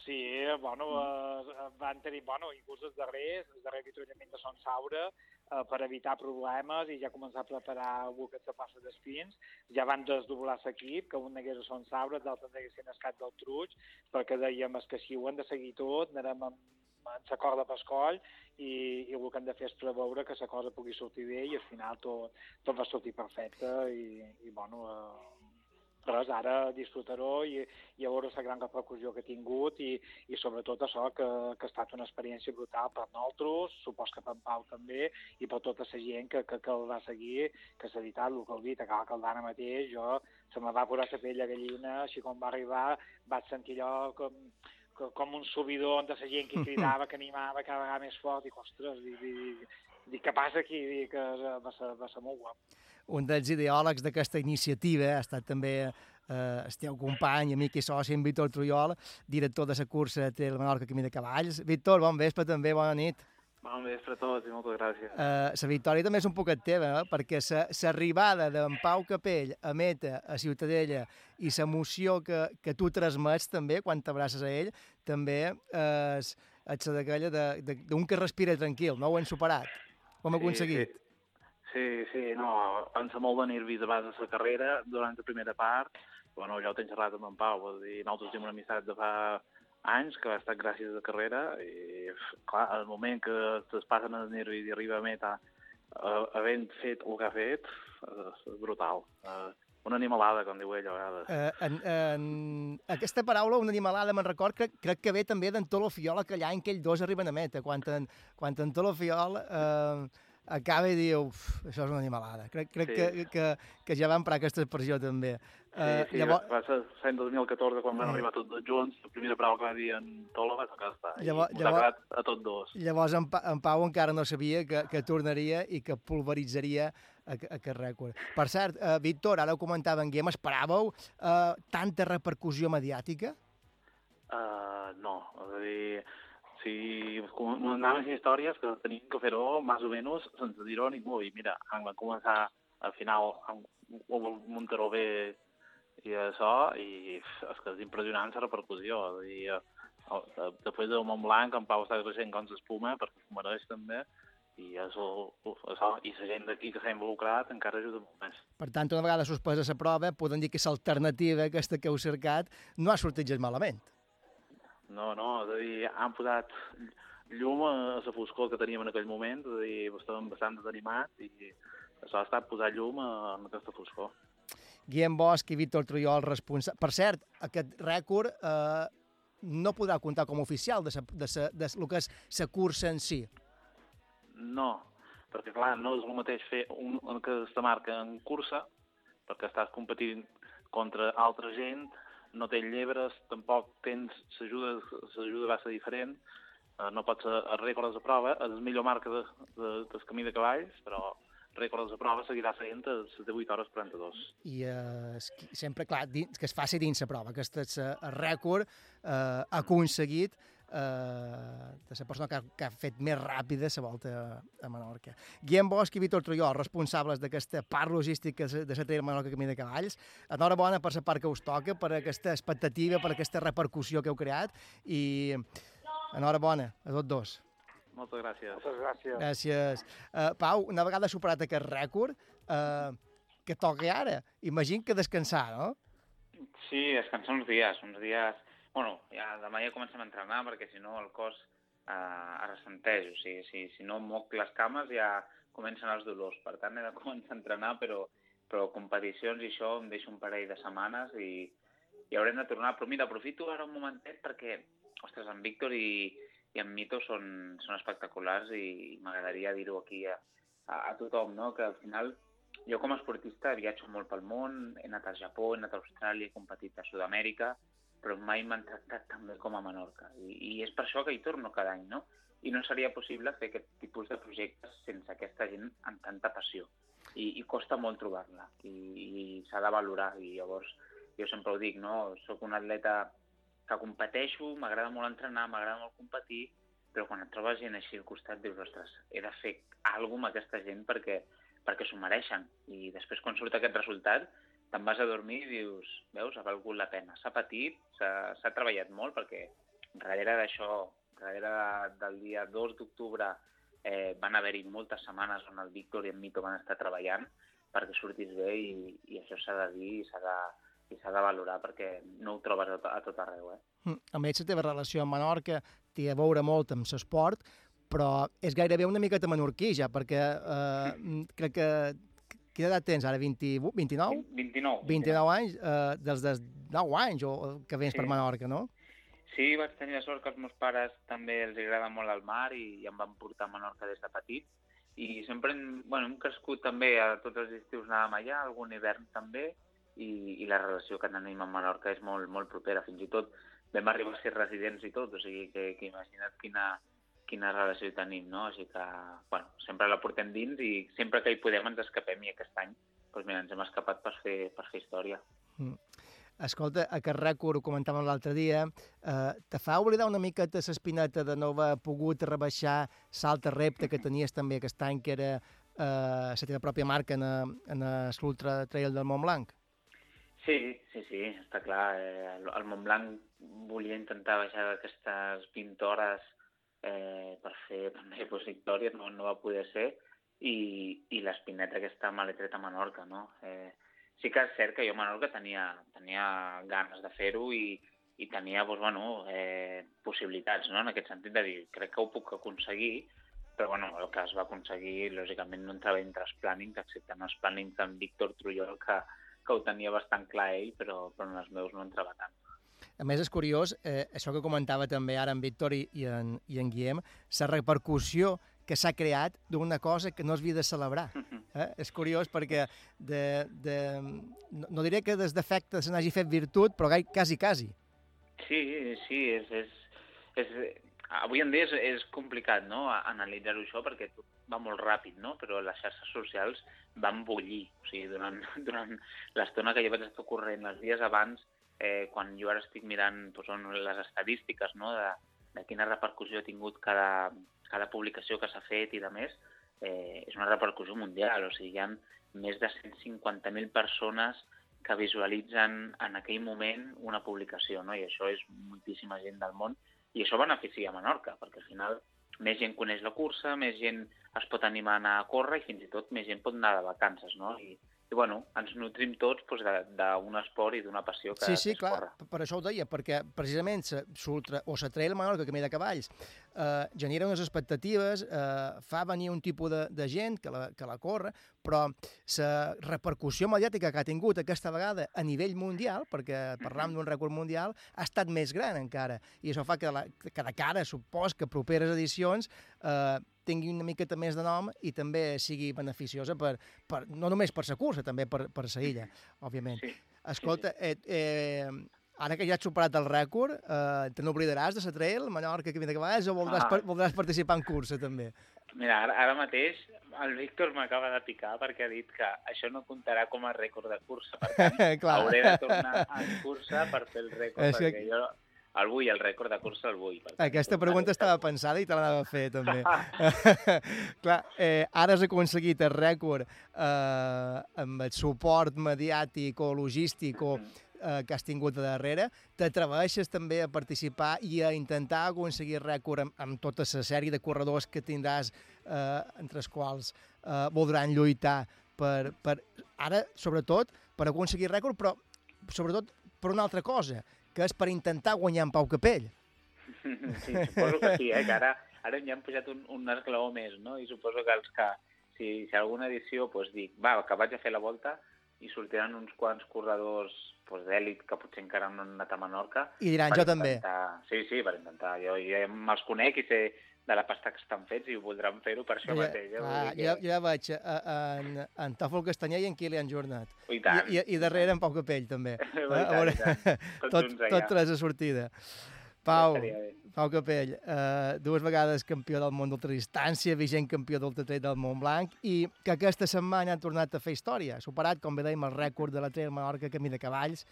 Sí, bueno, eh, van tenir, bueno, inclús els darrers, el darrer avituallament de Son Saura, eh, per evitar problemes i ja començar a preparar algú que se passa d'espins, ja van desdoblar l'equip, que un negués a Son Saura, d'altre neguessin escat del Truig, perquè dèiem és que si ho hem de seguir tot, anarem amb, amb la corda pescoll i, i el que hem de fer és preveure que la cosa pugui sortir bé i al final tot, tot va sortir perfecte i, i bueno, eh, res, ara disfrutar-ho i, i a veure la gran repercussió que ha tingut i, i sobretot això, que, que ha estat una experiència brutal per nosaltres, supos que per en Pau també, i per tota la gent que, que, que el va seguir, que s'ha editat, el que el dit, acaba que el d'ara mateix, jo se me va posar la pell de gallina, així com va arribar vaig sentir allò com, co- com un subidor de la gent que cridava, que animava cada vegada més fort, dic, ostres, dic, dic, dic què passa aquí? Dic, que va ser, va ser molt guap. Un dels ideòlegs d'aquesta iniciativa ha estat també eh, el teu company, amic i soci, en Víctor Trujol, director de la cursa de la Menorca Camí de Cavalls. Víctor, bon vespre també, bona nit. Bon vespre a tots i moltes gràcies. Eh, la victòria també és un poquet teva, eh? perquè l'arribada d'en Pau Capell a Meta, a Ciutadella, i l'emoció que, que tu transmets també quan t'abraces a ell, també eh, és, és la d'aquella d'un que respira tranquil, no ho hem superat. Ho hem Sí, aconseguit. Sí, sí, no, pensa molt de nervis abans de la carrera, durant la primera part, bueno, ja ho tenc xerrat amb en Pau, vull dir, nosaltres tenim una amistat de fa anys, que ha estat gràcies a la carrera, i clar, al moment que es passen els nervis i arriba a meta, eh, havent fet el que ha fet, eh, és brutal. Eh, una animalada, com diu ell a vegades. Eh, en, en, aquesta paraula, una animalada, me'n record, crec, crec que ve també d'en Tolo Fiol aquell any que ells dos arriben a meta, quan en, quan en Tolo Fiol eh, acaba i diu, "Uf, això és una animalada. Crec, crec Sí. que, que, que ja va emprar aquesta expressió també. Sí, Eh, sí, llavors, va ser l'any 2014 quan van Mm. arribar tots dos junts, la primera prova que va dir en Tolo va ser aquesta, i Llavors- ha llavors- a tots dos. llavors en, Pa- en Pau encara no sabia que, que tornaria i que pulveritzaria aquest rècord. Per cert, eh, Víctor, ara ho comentava en Guillem, esperàveu eh, tanta repercussió mediàtica? Uh, no, és a dir, si les històries que tenim que fer-ho més o menys sense dir-ho a ningú. I mira, van començar al final amb el Montaró bé i això, i és que és impressionant la repercussió. És dir, eh, després del Montblanc, en Pau està creixent com l'espuma, perquè ho mereix també, i això, això i la gent d'aquí que s'ha involucrat encara ajuda molt més. Per tant, una vegada suspesa la prova, podem dir que l'alternativa aquesta que heu cercat no ha sortit gens malament. No, no, és a dir, han posat llum a la foscor que teníem en aquell moment, és a dir, estàvem bastant desanimats i això ha estat posar llum a, aquesta foscor. Guillem Bosch i Víctor Trujol, responsable... Per cert, aquest rècord eh, no podrà comptar com a oficial de, sa, de, sa, de lo que és la cursa en si. No, perquè clar, no és el mateix fer un, un que es marca en cursa, perquè estàs competint contra altra gent, no tens llebres, tampoc tens l'ajuda, va ser diferent, eh, no pot ser el rècord de prova, és la millor marca de, de, del camí de cavalls, però el rècord de prova seguirà sent les 18 hores 42. I eh, sempre, clar, dins, que es faci dins la prova. Aquest és eh, el rècord eh, aconseguit eh, de la persona que ha, que ha fet més ràpida la volta a, a Menorca. Guillem Bosch i Víctor Trujol, responsables d'aquesta part logística de la Trera Menorca Camí de Cavalls. Enhorabona per la part que us toca, per aquesta expectativa, per aquesta repercussió que heu creat i enhorabona a tots dos. Moltes gràcies. Moltes gràcies. Gràcies. Uh, Pau, una vegada superat aquest rècord, uh, que toca ara? Imagino que descansar, no? Sí, descansar uns dies, uns dies... Bueno, ja demà ja comencem a entrenar perquè si no el cos eh, es ressenteix. O sigui, si, si no moc les cames ja comencen els dolors. Per tant, he de començar a entrenar, però, però competicions i això em deixo un parell de setmanes i, i haurem de tornar. Però mira, aprofito ara un momentet perquè, ostres, en Víctor i, i en Mito són, són espectaculars i m'agradaria dir-ho aquí a, a, a tothom, no? que al final jo com a esportista viatjo molt pel món, he anat al Japó, he anat a Austràlia, he competit a Sud-amèrica, però mai m'han tractat tan bé com a Menorca. I, I és per això que hi torno cada any, no? I no seria possible fer aquest tipus de projectes sense aquesta gent amb tanta passió. I, i costa molt trobar-la, i, i s'ha de valorar. I llavors, jo sempre ho dic, no? Soc un atleta que competeixo, m'agrada molt entrenar, m'agrada molt competir, però quan et trobes gent així al costat dius, ostres, he de fer alguna amb aquesta gent perquè, perquè s'ho mereixen. I després quan surt aquest resultat te'n vas a dormir i dius, veus, ha valgut la pena. S'ha patit, s'ha treballat molt perquè darrere d'això, darrere de, del dia 2 d'octubre eh, van haver-hi moltes setmanes on el Víctor i en Mito van estar treballant perquè sortís bé i, i això s'ha de dir i s'ha de, i s'ha de valorar perquè no ho trobes a, a tot arreu. Eh? Mm, A més, la teva relació amb Menorca té a veure molt amb l'esport, però és gairebé una miqueta menorquí ja, perquè eh, crec que... Quina edat tens ara? 20, 29? 29. 29 anys? Eh, dels de 9 anys o, o que vens Sí. per Menorca, no? Sí, vaig tenir la sort que els meus pares també els agrada molt el mar i, i em van portar a Menorca des de petit. I sempre hem, bueno, hem crescut també, a tots els estius anàvem allà, algun hivern també, i, i la relació que tenim amb Menorca és molt, molt propera. Fins i tot vam arribar a ser residents i tot, o sigui que, que imagina't quina, quina relació tenim, no? Així que, bueno, sempre la portem dins i sempre que hi podem ens escapem i aquest any, doncs mira, ens hem escapat per fer, per fer història. Mm. Escolta, aquest rècord, ho comentàvem l'altre dia, eh, te fa oblidar una miqueta l'espineta de no haver pogut rebaixar l'altre repte que tenies també aquest any, que era eh, la teva pròpia marca en, a- en l'Ultra Trail del Montblanc? Sí, sí, sí, està clar. Eh, el, el Montblanc volia intentar baixar aquestes 20 hores eh, per fer també pues, victòries, no, no va poder ser, i, i l'espineta aquesta tret a Menorca, no? Eh, sí que és cert que jo a Menorca tenia, tenia ganes de fer-ho i, i tenia doncs, bueno, eh, possibilitats, no? en aquest sentit de dir, crec que ho puc aconseguir, però bueno, el que es va aconseguir, lògicament, no entrava entre els plànings, excepte en els plànings d'en Víctor Trullol, que, que ho tenia bastant clar ell, però, però en els meus no entrava tant. A més, és curiós, eh, això que comentava també ara en Víctor i, i, en, i en Guillem, la repercussió que s'ha creat d'una cosa que no es havia de celebrar. Eh? És curiós perquè de, de, no, no diré que des defecte se n'hagi fet virtut, però gai, quasi, quasi. Sí, sí, és, és, és, avui en dia és, és complicat no? analitzar-ho això perquè tot va molt ràpid, no? però les xarxes socials van bullir. O sigui, durant, durant l'estona que jo vaig estar corrent els dies abans, eh, quan jo ara estic mirant doncs, on les estadístiques no? de, de quina repercussió ha tingut cada, cada publicació que s'ha fet i de més, eh, és una repercussió mundial. O sigui, hi ha més de 150.000 persones que visualitzen en aquell moment una publicació, no? i això és moltíssima gent del món, i això beneficia a Menorca, perquè al final més gent coneix la cursa, més gent es pot animar a anar a córrer i fins i tot més gent pot anar de vacances, no? I, i bueno, ens nutrim tots doncs, d'un esport i d'una passió que, Sí, sí, clar, per- això ho deia, perquè precisament sa- l'ultra o la trail Menorca Camí de Cavalls eh, genera unes expectatives, eh, fa venir un tipus de, de gent que la, que la corre, però la repercussió mediàtica que ha tingut aquesta vegada a nivell mundial, perquè parlam d'un rècord mundial, ha estat més gran encara, i això fa que, la, que de cara, supos que properes edicions eh, tingui una miqueta més de nom i també sigui beneficiosa per, per, no només per la cursa, també per, per la illa, òbviament. Sí. Escolta, eh, eh, ara que ja has superat el rècord, eh, te n'oblidaràs de la trail, Mallorca, Camí de Cavalls, o voldràs, Ah. voldràs participar en cursa, també? Mira, ara, ara mateix el Víctor m'acaba de picar perquè ha dit que això no comptarà com a rècord de cursa. Per tant, hauré de tornar en cursa per fer el rècord, És que- perquè jo el vull, el rècord de cursa el vull. Aquesta pregunta estava pensada i te l'anava a fer, també. Clar, eh, ara has aconseguit el rècord eh, amb el suport mediàtic o logístic o eh, que has tingut a darrere. T'atreveixes també a participar i a intentar aconseguir rècord amb, amb tota la sèrie de corredors que tindràs, eh, entre els quals eh, voldran lluitar per, per, ara, sobretot, per aconseguir rècord, però sobretot per una altra cosa, que és per intentar guanyar en Pau Capell. Sí, suposo que sí, eh? que ara, ara ja han pujat un, un esglaó més, no? I suposo que els que, si, si alguna edició, doncs dic, va, que vaig a fer la volta i sortiran uns quants corredors doncs, d'èlit que potser encara no han anat a Menorca. I diran, "Jo també". intentar- Sí, sí, per intentar. Jo ja me'ls conec i sé de la pasta que estan fets i voldran fer-ho per això Ja, mateix. Eh? Dir que- jo, jo ja veig a, a, en, en Tòfol Castanyer i en Kilian Jornat. I tant. I, i, I darrere en Pau Capell, també. Eh, a veure, tot, tot tres a sortida. Pau. Pau Capell, eh, dues vegades campió del món d'ultradistància, vigent campió d'ultratret del Montblanc i que aquesta setmana ha tornat a fer història. Ha superat, com bé dèiem, el rècord de la Trail Menorca Camí de Cavalls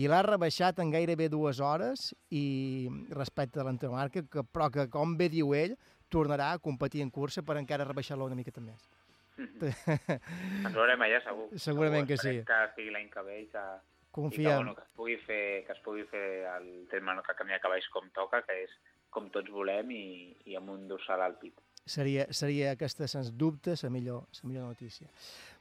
i l'ha rebaixat en gairebé dues hores i respecte a l'anterior marca, que, però que, com bé diu ell, tornarà a competir en cursa per encara rebaixar-lo una miqueta més. Ens veurem allà, segur. Segurament que Esperem sí. que sigui l'any que ve i que, i que, Confiem. bueno, que, es pugui fer, que es pugui fer el tema que camí de cavalls com toca, que és com tots volem i, i amb un dorsal al pit. Seria, seria aquesta, sens dubte, la millor, la millor notícia.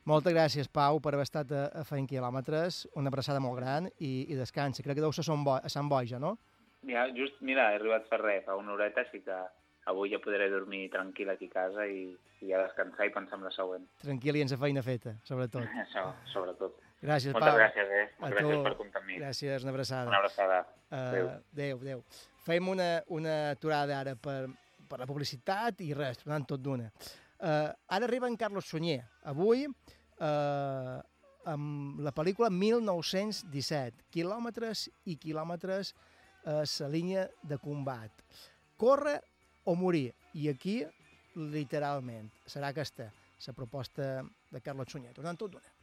Moltes gràcies, Pau, per haver estat a, a fent quilòmetres, una abraçada molt gran i, i descansa. Crec que deu ser a Sant Bo- a Sant Boja, no? Ja, just, mira, he arribat per res, fa una horeta, així que avui ja podré dormir tranquil aquí a casa i, i a descansar i pensar en la següent. Tranquil i sense feina feta, sobretot. Això, sobretot. Gràcies, Moltes Pau. gràcies, eh? A Gràcies tu. per comptar amb mi. Gràcies, una abraçada. Una abraçada. Uh, Adéu. adéu, adéu. Fem una, una aturada ara per, per la publicitat i res, tornant tot d'una. Uh, ara arriba en Carlos Sunyer. Avui, uh, amb la pel·lícula 1917, quilòmetres i quilòmetres a la línia de combat. Corre o morir. I aquí, literalment, serà aquesta la proposta de Carlos Sunyer. Tornant tot d'una.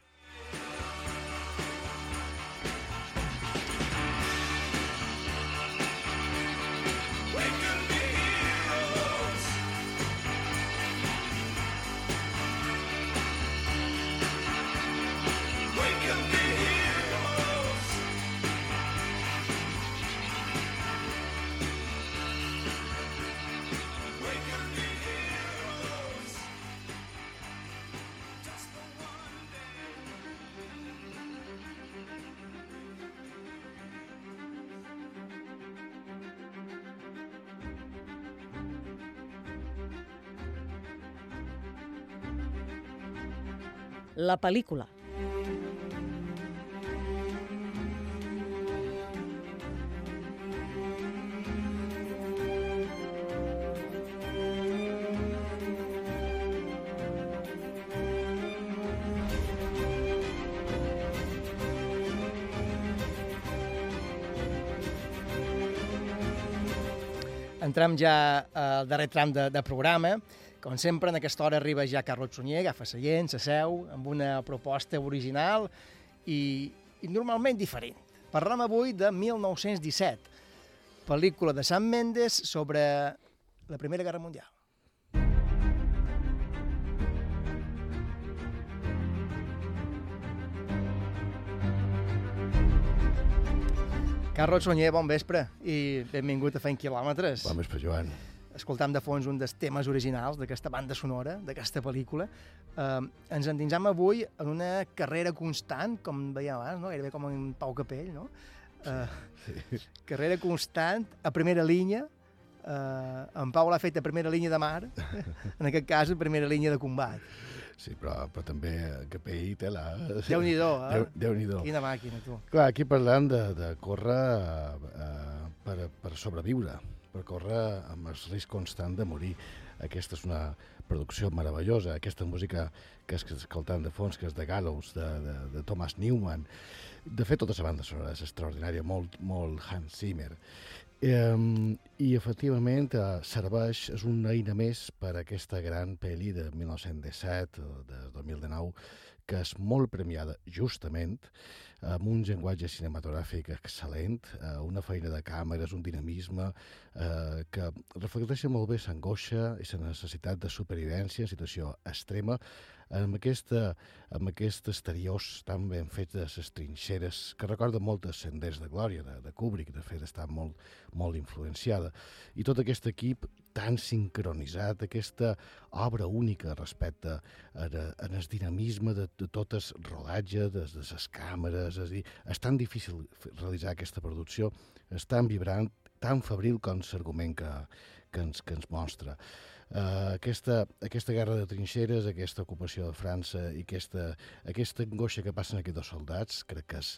La pel·lícula. Entrem ja al darrer tram de, de programa. Com sempre, en aquesta hora arriba ja Carlos Sunyer, agafa seient, se seu, amb una proposta original i, i normalment diferent. Parlem avui de 1917, pel·lícula de Sam Mendes sobre la Primera Guerra Mundial. Carlos Sunyer, bon vespre i benvingut a Fent Quilòmetres. Bon vespre, Joan. Escoltam de fons un dels temes originals d'aquesta banda sonora, d'aquesta pel·lícula. Eh, ens endinsam avui en una carrera constant, com veiem abans, no? gairebé com en Pau Capell, no? Eh, Sí. carrera constant, a primera línia, eh, en Pau l'ha fet a primera línia de mar, en aquest cas a primera línia de combat. Sí, però, però també Capell té la... Déu-n'hi-do, eh? Déu- Déu-n'hi-do. Quina màquina, tu. Clar, aquí parlant de, de córrer eh, per, per sobreviure, per córrer amb el risc constant de morir. Aquesta és una producció meravellosa, aquesta música que es- que escoltant de fons, que és de Gallows, de, de, de Thomas Newman. De fet, tota la banda sonora és extraordinària, molt, molt Hans Zimmer. Eh, I, efectivament, eh, serveix, és una eina més per a aquesta gran pel·li de 1917 o de 2019, que és molt premiada, justament, amb un llenguatge cinematogràfic excel·lent, eh, una feina de càmeres, un dinamisme eh, que reflecteix molt bé l'angoixa i la necessitat de supervivència en situació extrema, amb, aquesta, amb aquests exteriors tan ben fets de les trinxeres, que recorden molt els Senders de Glòria, de, de Kubrick, de fet està molt, molt influenciada. I tot aquest equip tan sincronitzat, aquesta obra única respecte a, el dinamisme de, de tot el rodatge, de, de les càmeres, és dir, és tan difícil realitzar aquesta producció, és tan vibrant, tan febril com l'argument que, que, ens, que ens mostra. Uh, aquesta, aquesta guerra de trinxeres, aquesta ocupació de França i aquesta, aquesta angoixa que passen aquests dos soldats, crec que és,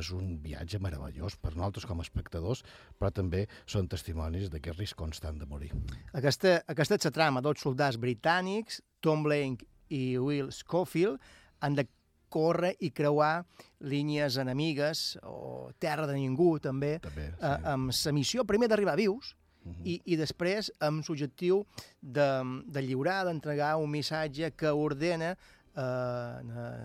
és un viatge meravellós per nosaltres com a espectadors, però també són testimonis d'aquest risc constant de morir. Aquesta, aquesta és la trama. Dos soldats britànics, Tom Blank i Will Schofield, han de córrer i creuar línies enemigues o terra de ningú, també, també sí. eh, amb la missió primer d'arribar vius i, i després amb l'objectiu de, de lliurar, d'entregar un missatge que ordena eh,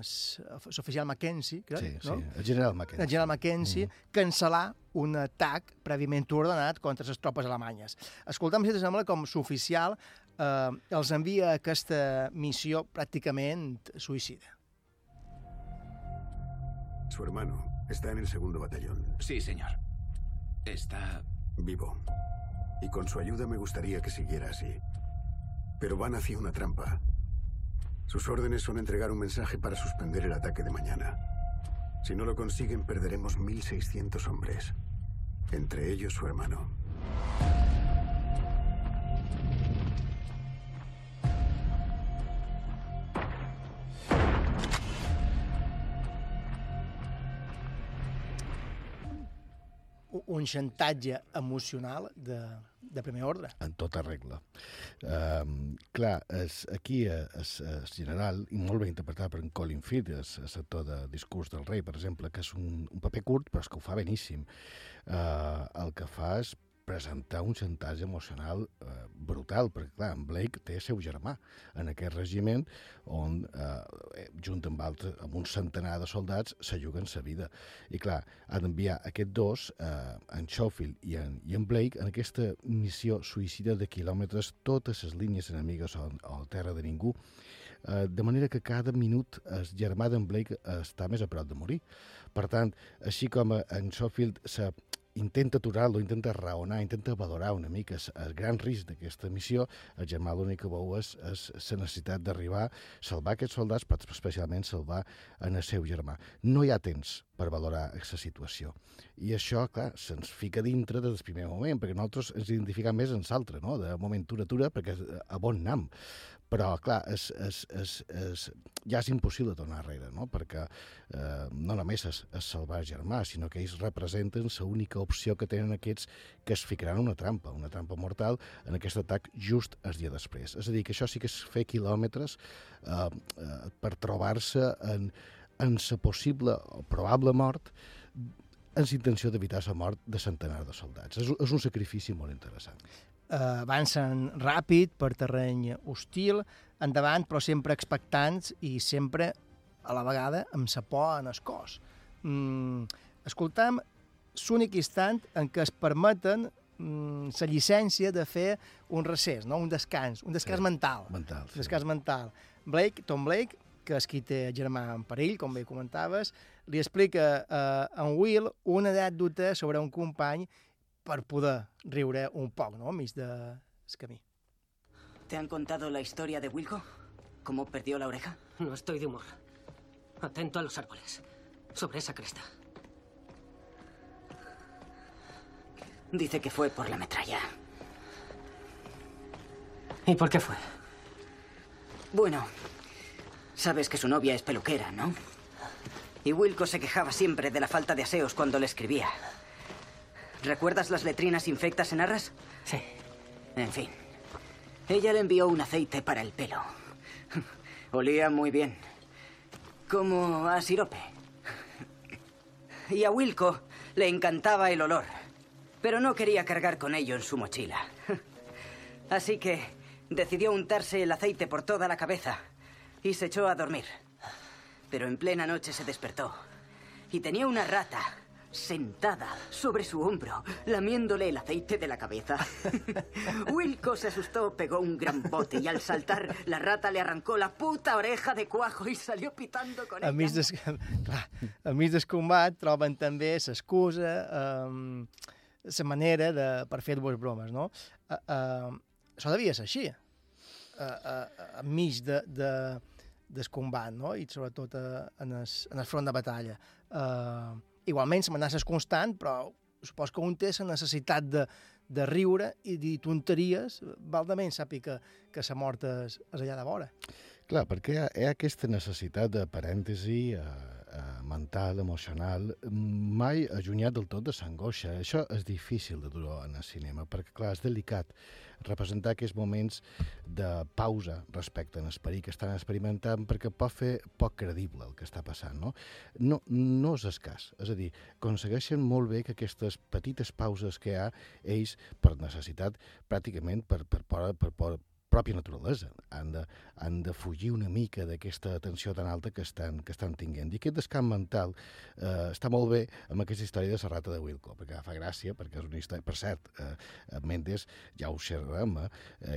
l'oficial Mackenzie, crec, Sí, no? sí, el general Mackenzie. El general Mackenzie, mm -hmm. cancel·lar un atac prèviament ordenat contra les tropes alemanyes. Escoltam, si sembla, com l'oficial eh, els envia a aquesta missió pràcticament suïcida. Su hermano está en el segundo batallón. Sí, señor. Está... Vivo. Y con su ayuda me gustaría que siguiera así. Pero van hacia una trampa. Sus órdenes son entregar un mensaje para suspender el ataque de mañana. Si no lo consiguen, perderemos 1.600 hombres. Entre ellos su hermano. Un xantatge emocional de, de primer ordre. en tota regla. Um, clar, es, aquí es, es general, i molt ben interpretat per en Colin Firth, el sector de discurs del rei, per exemple, que és un, un paper curt, però és que ho fa beníssim. Uh, el que fa és presentar un xantatge emocional eh, brutal, perquè, clar, en Blake té seu germà en aquest regiment on, eh, junt amb, altres, amb un centenar de soldats, se juguen sa vida. I, clar, ha d'enviar aquests dos, eh, en Schofield i en, i en Blake, en aquesta missió suïcida de quilòmetres, totes les línies enemigues a, a terra de ningú, eh, de manera que cada minut el germà d'en Blake està més a prop de morir. Per tant, així com en Schofield se intenta aturar-lo, intenta raonar, intenta valorar una mica el, gran risc d'aquesta missió, el germà l'únic que veu és, és la necessitat d'arribar, salvar aquests soldats, però especialment salvar en el seu germà. No hi ha temps per valorar aquesta situació. I això, clar, se'ns fica dintre des del primer moment, perquè nosaltres ens identificam més en l'altre, no? de moment tura-tura, perquè és a bon nam. Però, clar, és, és, és, és, ja és impossible tornar enrere, no? perquè eh, no només és, és salvar germà, sinó que ells representen l'única opció que tenen aquests que es ficaran en una trampa, una trampa mortal, en aquest atac just el dia després. És a dir, que això sí que és fer quilòmetres eh, eh, per trobar-se en, en la possible o probable mort la intenció d'evitar la mort de centenars de soldats. És, és un sacrifici molt interessant. Eh, avancen ràpid per terreny hostil, endavant, però sempre expectants i sempre, a la vegada, amb sa por en el cos. Mm, escoltam l'únic instant en què es permeten mm, la llicència de fer un recés, no? un descans, un descans Sí, mental. mental, Un descans mental. Blake, Tom Blake, que és qui té germà en perill, com bé comentaves, li explica eh, a en Will una anècdota sobre un company per poder riure un poc, no?, enmig de el camí. ¿Te han contado la historia de Wilco? ¿Cómo perdió la oreja? No estoy de humor. Atento a los árboles. Sobre esa cresta. Dice que fue por la metralla. ¿Y por qué fue? Bueno, sabes que su novia es peluquera, ¿no? Y Wilco se quejaba siempre de la falta de aseos cuando le escribía. ¿Recuerdas las letrinas infectas en arras? Sí. En fin. Ella le envió un aceite para el pelo. Olía muy bien. Como a sirope. Y a Wilco le encantaba el olor. Pero no quería cargar con ello en su mochila. Así que decidió untarse el aceite por toda la cabeza y se echó a dormir. Pero en plena noche se despertó y tenía una rata sentada sobre su hombro, lamiéndole el aceite de la cabeza. Wilco se asustó, pegó un gran bote y al saltar la rata le arrancó la puta oreja de cuajo y salió pitando con ella. Enmig des, clar, enmig del combat troben també l'excusa, um, la manera de, per fer dues bromes, no? Uh, uh, això devia ser així, a, a, a mig de, de, del combat, no? i sobretot a, en, el, en el front de batalla. Uh, igualment, l'amenaça és constant, però supos que un té la necessitat de, de riure i dir tonteries, valdament sàpiga que, que la mort és, és allà de vora. Clar, perquè hi ha, hi ha aquesta necessitat de parèntesi eh, eh, mental, emocional, mai allunyat del tot de l'angoixa. Això és difícil de dur en el cinema, perquè, clar, és delicat representar aquests moments de pausa respecte a l'esperit que estan experimentant perquè pot fer poc credible el que està passant, no? No, no és escàs, és a dir, aconsegueixen molt bé que aquestes petites pauses que hi ha, ells, per necessitat, pràcticament per, per, per, per, per pròpia naturalesa. Han de, han de fugir una mica d'aquesta tensió tan alta que estan, que estan tinguent. I aquest descans mental eh, està molt bé amb aquesta història de la rata de Wilco, perquè fa gràcia, perquè és una història... Per cert, eh, Mendes, ja ho xerrem, eh,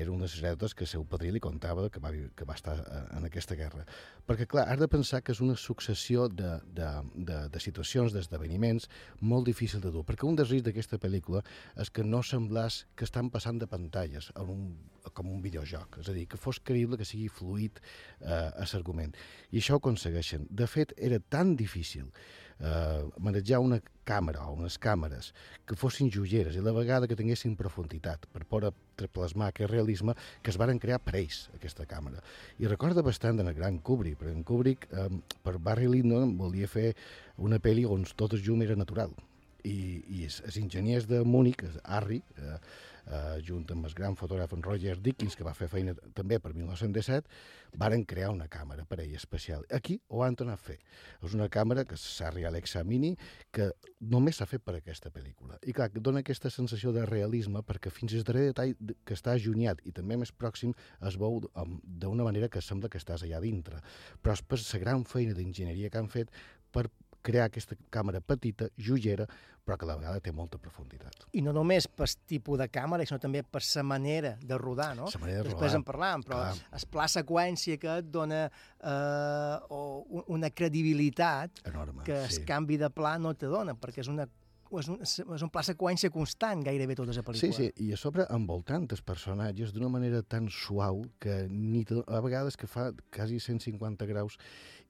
era un dels retos que seu padrí li contava que va, que va estar eh, en aquesta guerra. Perquè, clar, has de pensar que és una successió de, de, de, de situacions, d'esdeveniments molt difícil de dur, perquè un dels riscs d'aquesta pel·lícula és que no semblàs que estan passant de pantalles en un, com un videojoc, és a dir, que fos creïble, que sigui fluid eh, a l'argument. I això ho aconsegueixen. De fet, era tan difícil eh, manejar una càmera o unes càmeres que fossin joieres i la vegada que tinguessin profunditat per poder plasmar aquest realisme que es varen crear per ells, aquesta càmera. I recorda bastant en el gran Kubrick, perquè en Kubrick, eh, per Barry Lyndon, volia fer una pel·li on tot el llum era natural. I, i els, enginyers de Múnich, Harry, eh, eh, junt amb el gran fotògraf Roger Dickens, que va fer feina també per 1917, varen crear una càmera per ell especial. Aquí ho han tornat a fer. És una càmera que Sarri Alexa Mini, que només s'ha fet per aquesta pel·lícula. I clar, que dona aquesta sensació de realisme perquè fins al darrer detall de- que està allunyat i també més pròxim es veu d'una manera que sembla que estàs allà dintre. Però és per la gran feina d'enginyeria que han fet per crear aquesta càmera petita, joiera, però que a la vegada té molta profunditat. I no només per tipus de càmera, sinó també per la manera de rodar, no? La manera de Després rodar, en parlàvem, però clar. el pla seqüència que et dona eh, una credibilitat Enorme, que sí. el canvi de pla no te dona, perquè és una és un, és un pla seqüència constant gairebé tota la Sí, pel·lícula. sí, i a sobre envoltant els personatges d'una manera tan suau que ni a vegades que fa quasi 150 graus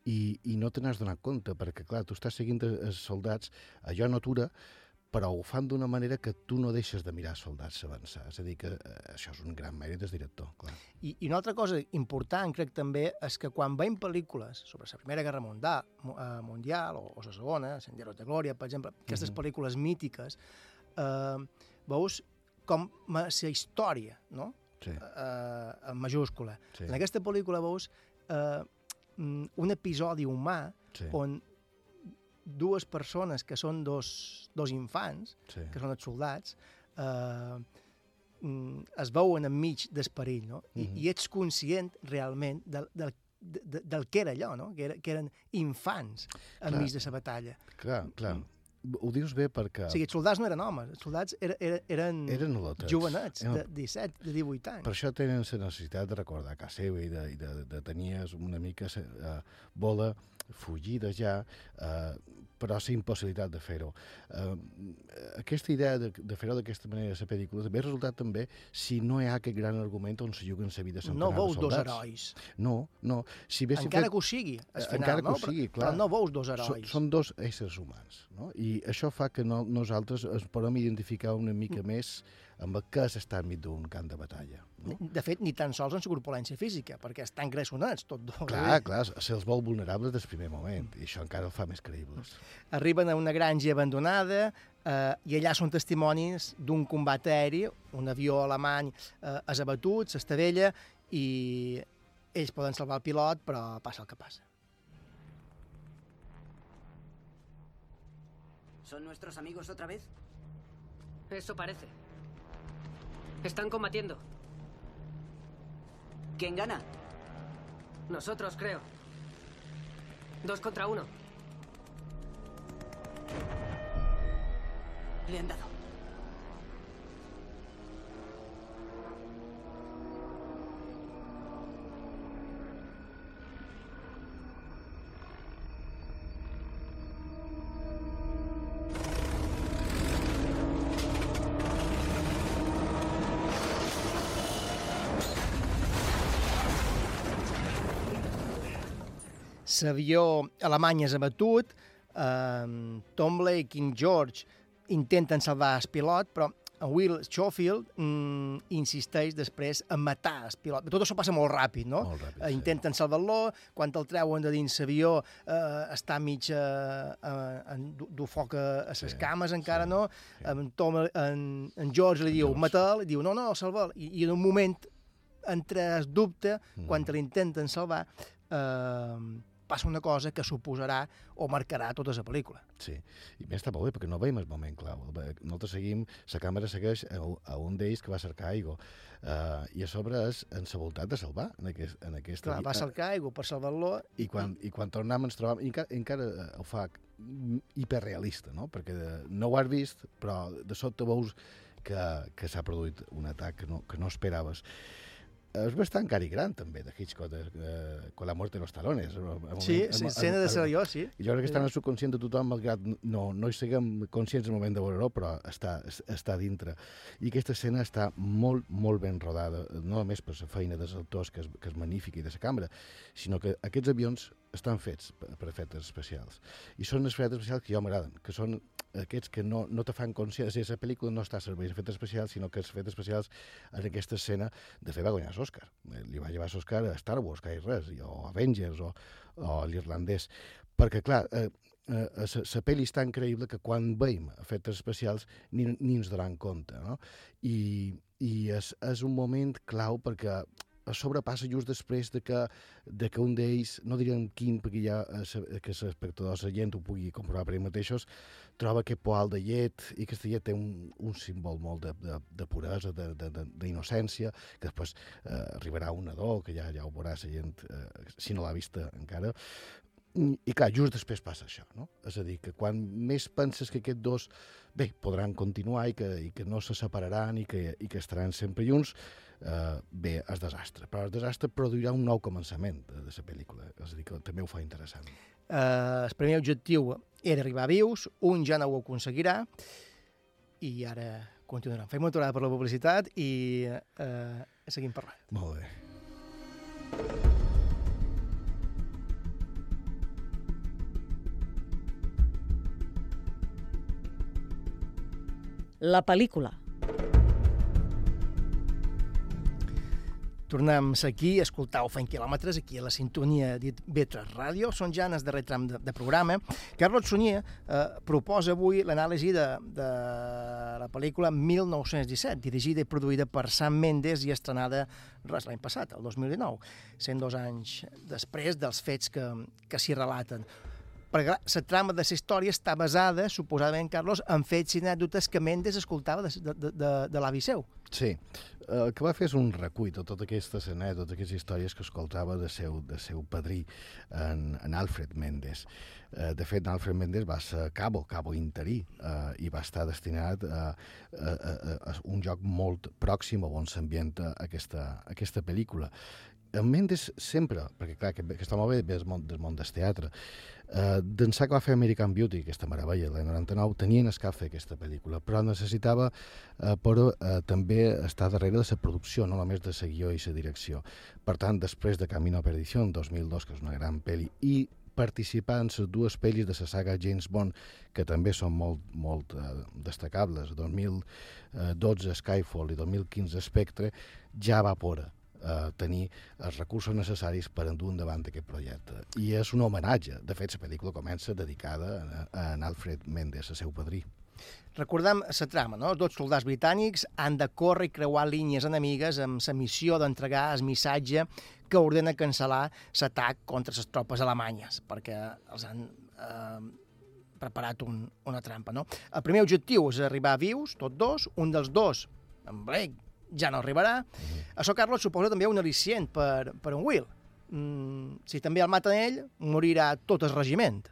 i, i no te n'has donat compte, perquè clar, tu estàs seguint els soldats, allò no atura, però ho fan d'una manera que tu no deixes de mirar soldats avançar. És a dir, que eh, això és un gran mèrit del director, clar. I, I una altra cosa important, crec també, és que quan veiem pel·lícules sobre la Primera Guerra Mundial, eh, mundial o, o la Segona, Senderos de Glòria, per exemple, aquestes Mhm. pel·lícules mítiques, eh, veus com la història, no? Sí. Eh, en majúscula. Sí. En aquesta pel·lícula veus eh, mm, un episodi humà Sí. on dues persones que són dos, dos infants, Sí. que són els soldats, eh, mm, es veuen enmig del perill, no? I, Mhm. I ets conscient realment del, del, de, del que era allò, no? Que, era, que eren infants enmig de la batalla. Clar, clar. Ho dius bé perquè... O sigui, els soldats no eren homes, els soldats era, era, eren, Eren lotets. jovenets, de 17, de 18 anys. Per això tenen la necessitat de recordar casa seva i de, i de, de tenir una mica uh, vola fugir de ja, uh, però la impossibilitat de fer-ho. Uh, aquesta idea de, de fer-ho d'aquesta manera la pel·lícula també ha resultat també si no hi ha aquest gran argument on se juguen la vida No centenars veus dos herois. No, no. Si haguéssim Encara fet- que ho sigui, al Eh, final, encara que no? ho sigui, clar. però no veus dos Són, herois. són dos éssers humans, no? I això fa que no, nosaltres ens podem identificar una mica més amb el que s'està enmig d'un camp de batalla. No? De fet, ni tan sols en la corpulència física, perquè estan gressonats, tots dos. Clar, clar, se'ls vol vulnerables des primer moment, i això encara el fa més creïbles. Arriben a una granja abandonada eh, i allà són testimonis d'un combat aeri, un avió alemany eh, és abatut, s'estavella, i ells poden salvar el pilot, però passa el que passa. ¿Son nuestros amigos otra vez? Eso parece. Están combatiendo. ¿Quién gana? Nosotros, creo. Dos contra uno. Le han dado. L'avió alemany és abatut, eh, Tomley i King George intenten salvar el pilot, però Will Schofield mm, insisteix després a matar el pilot. Tot això passa molt ràpid, no? Molt ràpid, sí. Intenten salvar-lo, quan el treuen de dins l'avió eh, està mig eh, eh, du, foc a, les sí, cames encara, sí, no? Sí. En, Tom, en, en George li diu, mata'l, i diu, no, no, salva'l. I, I en un moment, entre el dubte, mm. quan l'intenten salvar, eh, passa una cosa que suposarà o marcarà tota la pel·lícula. Sí, i més està molt bé, perquè no veiem el moment clau. Nosaltres seguim, la càmera segueix a, a un d'ells que va cercar aigua, uh, i a sobre és en la voluntat de salvar en, aquest, en aquesta... Clar, va cercar aigua per salvar-lo... I quan, i quan tornem ens trobam... I encara, encara eh, ho fa hiperrealista, no? Perquè no ho has vist, però de sobte veus que, que s'ha produït un atac que no, que no esperaves és bastant cari gran, també, de Hitchcock, de, de, con la muerte de los talones. Sí, sí, escena de ser jo, sí. Jo crec que està en el subconscient de tothom, malgrat no, no hi siguem conscients al moment de veure-ho, però està, està dintre. I aquesta escena està molt, molt ben rodada, no només per la feina dels autors, que és, que és magnífica, i de la càmera, sinó que aquests avions estan fets per, efectes especials. I són els efectes especials que jo m'agraden, que són aquests que no, no te fan consciència, és a dir, la pel·lícula no està a servei d'efectes especials, sinó que els efectes especials en aquesta escena, de fet va guanyar l'Oscar. Li va llevar l'Oscar a Star Wars, que res, o Avengers, o, o l'irlandès. Perquè, clar, eh, eh, la pel·li és tan creïble que quan veiem efectes especials ni, ni ens donem compte, no? I, i és, és un moment clau perquè a sobre passa just després de que, de que un d'ells, no direm quin, perquè ja eh, que l'espectador, la gent ho pugui comprovar per ells mateixos, troba aquest poal de llet i aquesta llet té un, un símbol molt de, de, de puresa, d'innocència, que després eh, arribarà un nadó, que ja, ja ho veurà la gent, eh, si no l'ha vista encara, i clar, just després passa això, no? És a dir, que quan més penses que aquests dos, bé, podran continuar i que, i que no se separaran i que, i que estaran sempre junts, eh, bé, és desastre. Però el desastre produirà un nou començament de, de la pel·lícula, és a dir, que també ho fa interessant. Eh, el primer objectiu era arribar vius, un ja no ho aconseguirà, i ara continuarem. Fem una aturada per la publicitat i eh, seguim parlant. Molt bé. La pel·lícula. Tornem aquí, a escoltar Fent quilòmetres, aquí a la sintonia dit Vetres Ràdio. Són ja en el darrer tram de, de programa. Carlos Sunyer eh, proposa avui l'anàlisi de, de la pel·lícula 1917, dirigida i produïda per Sam Mendes i estrenada res l'any passat, el 2019, sent dos anys després dels fets que, que s'hi relaten perquè la trama de la història està basada, suposadament, Carlos, en fets i anècdotes que Mendes escoltava de, de, de, de l'avi seu. Sí, el que va fer és un recull de totes aquestes anècdotes, aquestes històries que escoltava de seu, de seu padrí, en, en Alfred Mendes. Eh, de fet, Alfred Mendes va ser cabo, cabo interí, eh, i va estar destinat a, a, a, a un lloc molt pròxim a on s'ambienta aquesta, aquesta pel·lícula. En Mendes sempre, perquè clar, que, que està molt bé del món, del món del teatre, eh, d'ençà que va fer American Beauty, aquesta meravella, l'any 99, tenien escap fer aquesta pel·lícula, però necessitava eh, però, eh, també estar darrere de la producció, no només de la guió i la direcció. Per tant, després de Camino a Perdició, en 2002, que és una gran pel·li, i participar en les dues pel·lis de la saga James Bond, que també són molt, molt eh, destacables, 2012 Skyfall i 2015 Spectre, ja va por eh, tenir els recursos necessaris per endur endavant aquest projecte. I és un homenatge. De fet, la pel·lícula comença dedicada a, a Alfred Mendes, el seu padrí. Recordem la trama, no? Els dos soldats britànics han de córrer i creuar línies enemigues amb la missió d'entregar el missatge que ordena cancel·lar l'atac contra les tropes alemanyes, perquè els han eh, preparat un, una trampa. No? El primer objectiu és arribar vius, tots dos, un dels dos, en Blake, ja no arribarà. -hmm. Això, Carlos, suposa també un al·licient per, per un Will. Mm, si també el maten ell, morirà tot el regiment.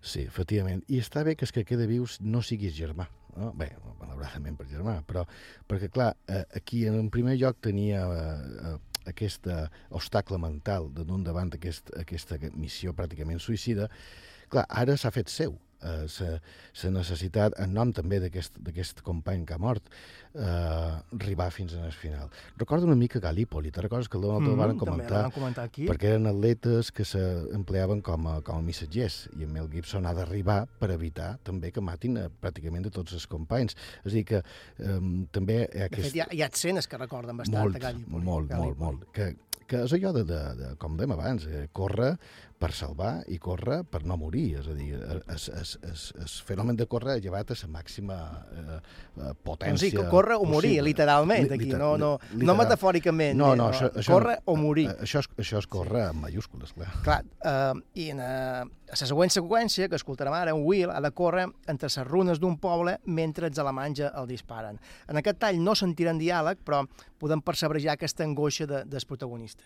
Sí, efectivament. I està bé que els que queda vius no siguis germà. No? Bé, malauradament per germà, però perquè, clar, eh, aquí en primer lloc tenia eh, aquest obstacle mental de d'un davant aquest, aquesta missió pràcticament suïcida, clar, ara s'ha fet seu eh, la necessitat, en nom també d'aquest company que ha mort, eh, arribar fins al final. Recordo una mica Galípoli, te recordes que el Donald mm, van també comentar, van comentar aquí. perquè eren atletes que s'empleaven com a, com a missatgers i en Mel Gibson ha d'arribar per evitar també que matin a, pràcticament a tots els companys. És a dir que eh, també hi ha De aquest... fet, hi ha, hi ha escenes que recorden bastant Molt, a Gallipoli. molt, molt, molt. Que, que és allò de, de, de com dèiem abans, eh, córrer per salvar i córrer per no morir. És a dir, es, es, es, es fenomen de córrer ha llevat a la màxima eh, eh, potència Doncs sí, que córrer o morir, possible. literalment, aquí, Liter- no- no- li- no literal. metafòricament, No, eh, no, no, això, això, córrer o morir. eh, Això és, això és córrer amb mayúscules, clar. Clar, eh, i en, eh, a la següent seqüència, que escoltarem ara, en Will ha de córrer entre les runes d'un poble mentre els alemanys el disparen. En aquest tall no sentiran diàleg, però podem percebre ja aquesta angoixa de, del protagonista.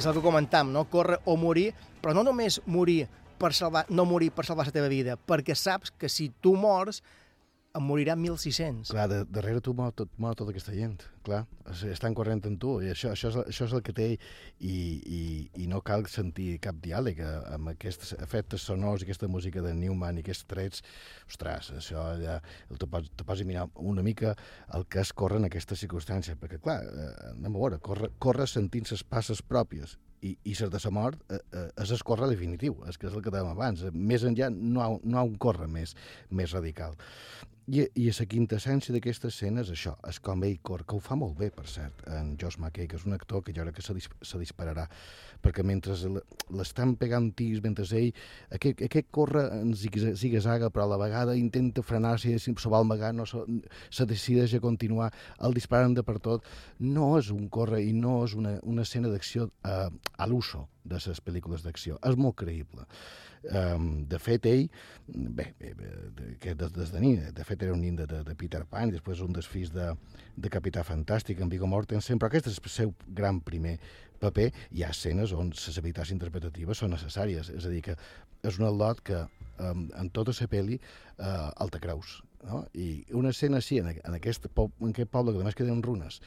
És el que comentam, no? Córrer o morir, però no només morir per salvar, no morir per salvar la teva vida, perquè saps que si tu mors, en morirà 1.600. Clar, de, darrere tu mor, tot, mor tota aquesta gent, clar. Estan corrent amb tu, i això, això, és, això és el que té, i, i, i no cal sentir cap diàleg eh, amb aquests efectes sonors aquesta música de Newman i aquests trets. Ostres, això ja te pots, te pots mirar una mica el que es corre en aquestes circumstàncies, perquè, clar, eh, anem a veure, corre, corre sentint les passes pròpies, i, i ser de la mort eh, eh, és el definitiu, és que és el que dèiem abans. Més enllà no, ha- no ha un córrer més, més radical. I, i la quintessència d'aquesta escena és això, és com ell corre, que ho fa molt bé, per cert, en Josh McKay, que és un actor que jo crec que se, dis, se dispararà, perquè mentre l'estan pegant tirs, mentre ell, aquest, aquest corre en zigue-zaga, però a la vegada intenta frenar-se i se va amagar, no se, se decideix a continuar, el disparen de per tot, no és un corre i no és una, una escena d'acció eh, a l'uso de les pel·lícules d'acció, és molt creïble. Um, de fet, ell, bé, bé, bé que des, des de nin, de fet era un nin de, de, de Peter Pan, i després un dels fills de, de Capità Fantàstic, en Viggo Mortensen, però aquest és el seu gran primer paper. Hi ha escenes on les habilitats interpretatives són necessàries, és a dir, que és un lot que um, en tota la pel·li uh, el te creus. No? I una escena així, en, en, aquest, en aquest poble, que només queden runes,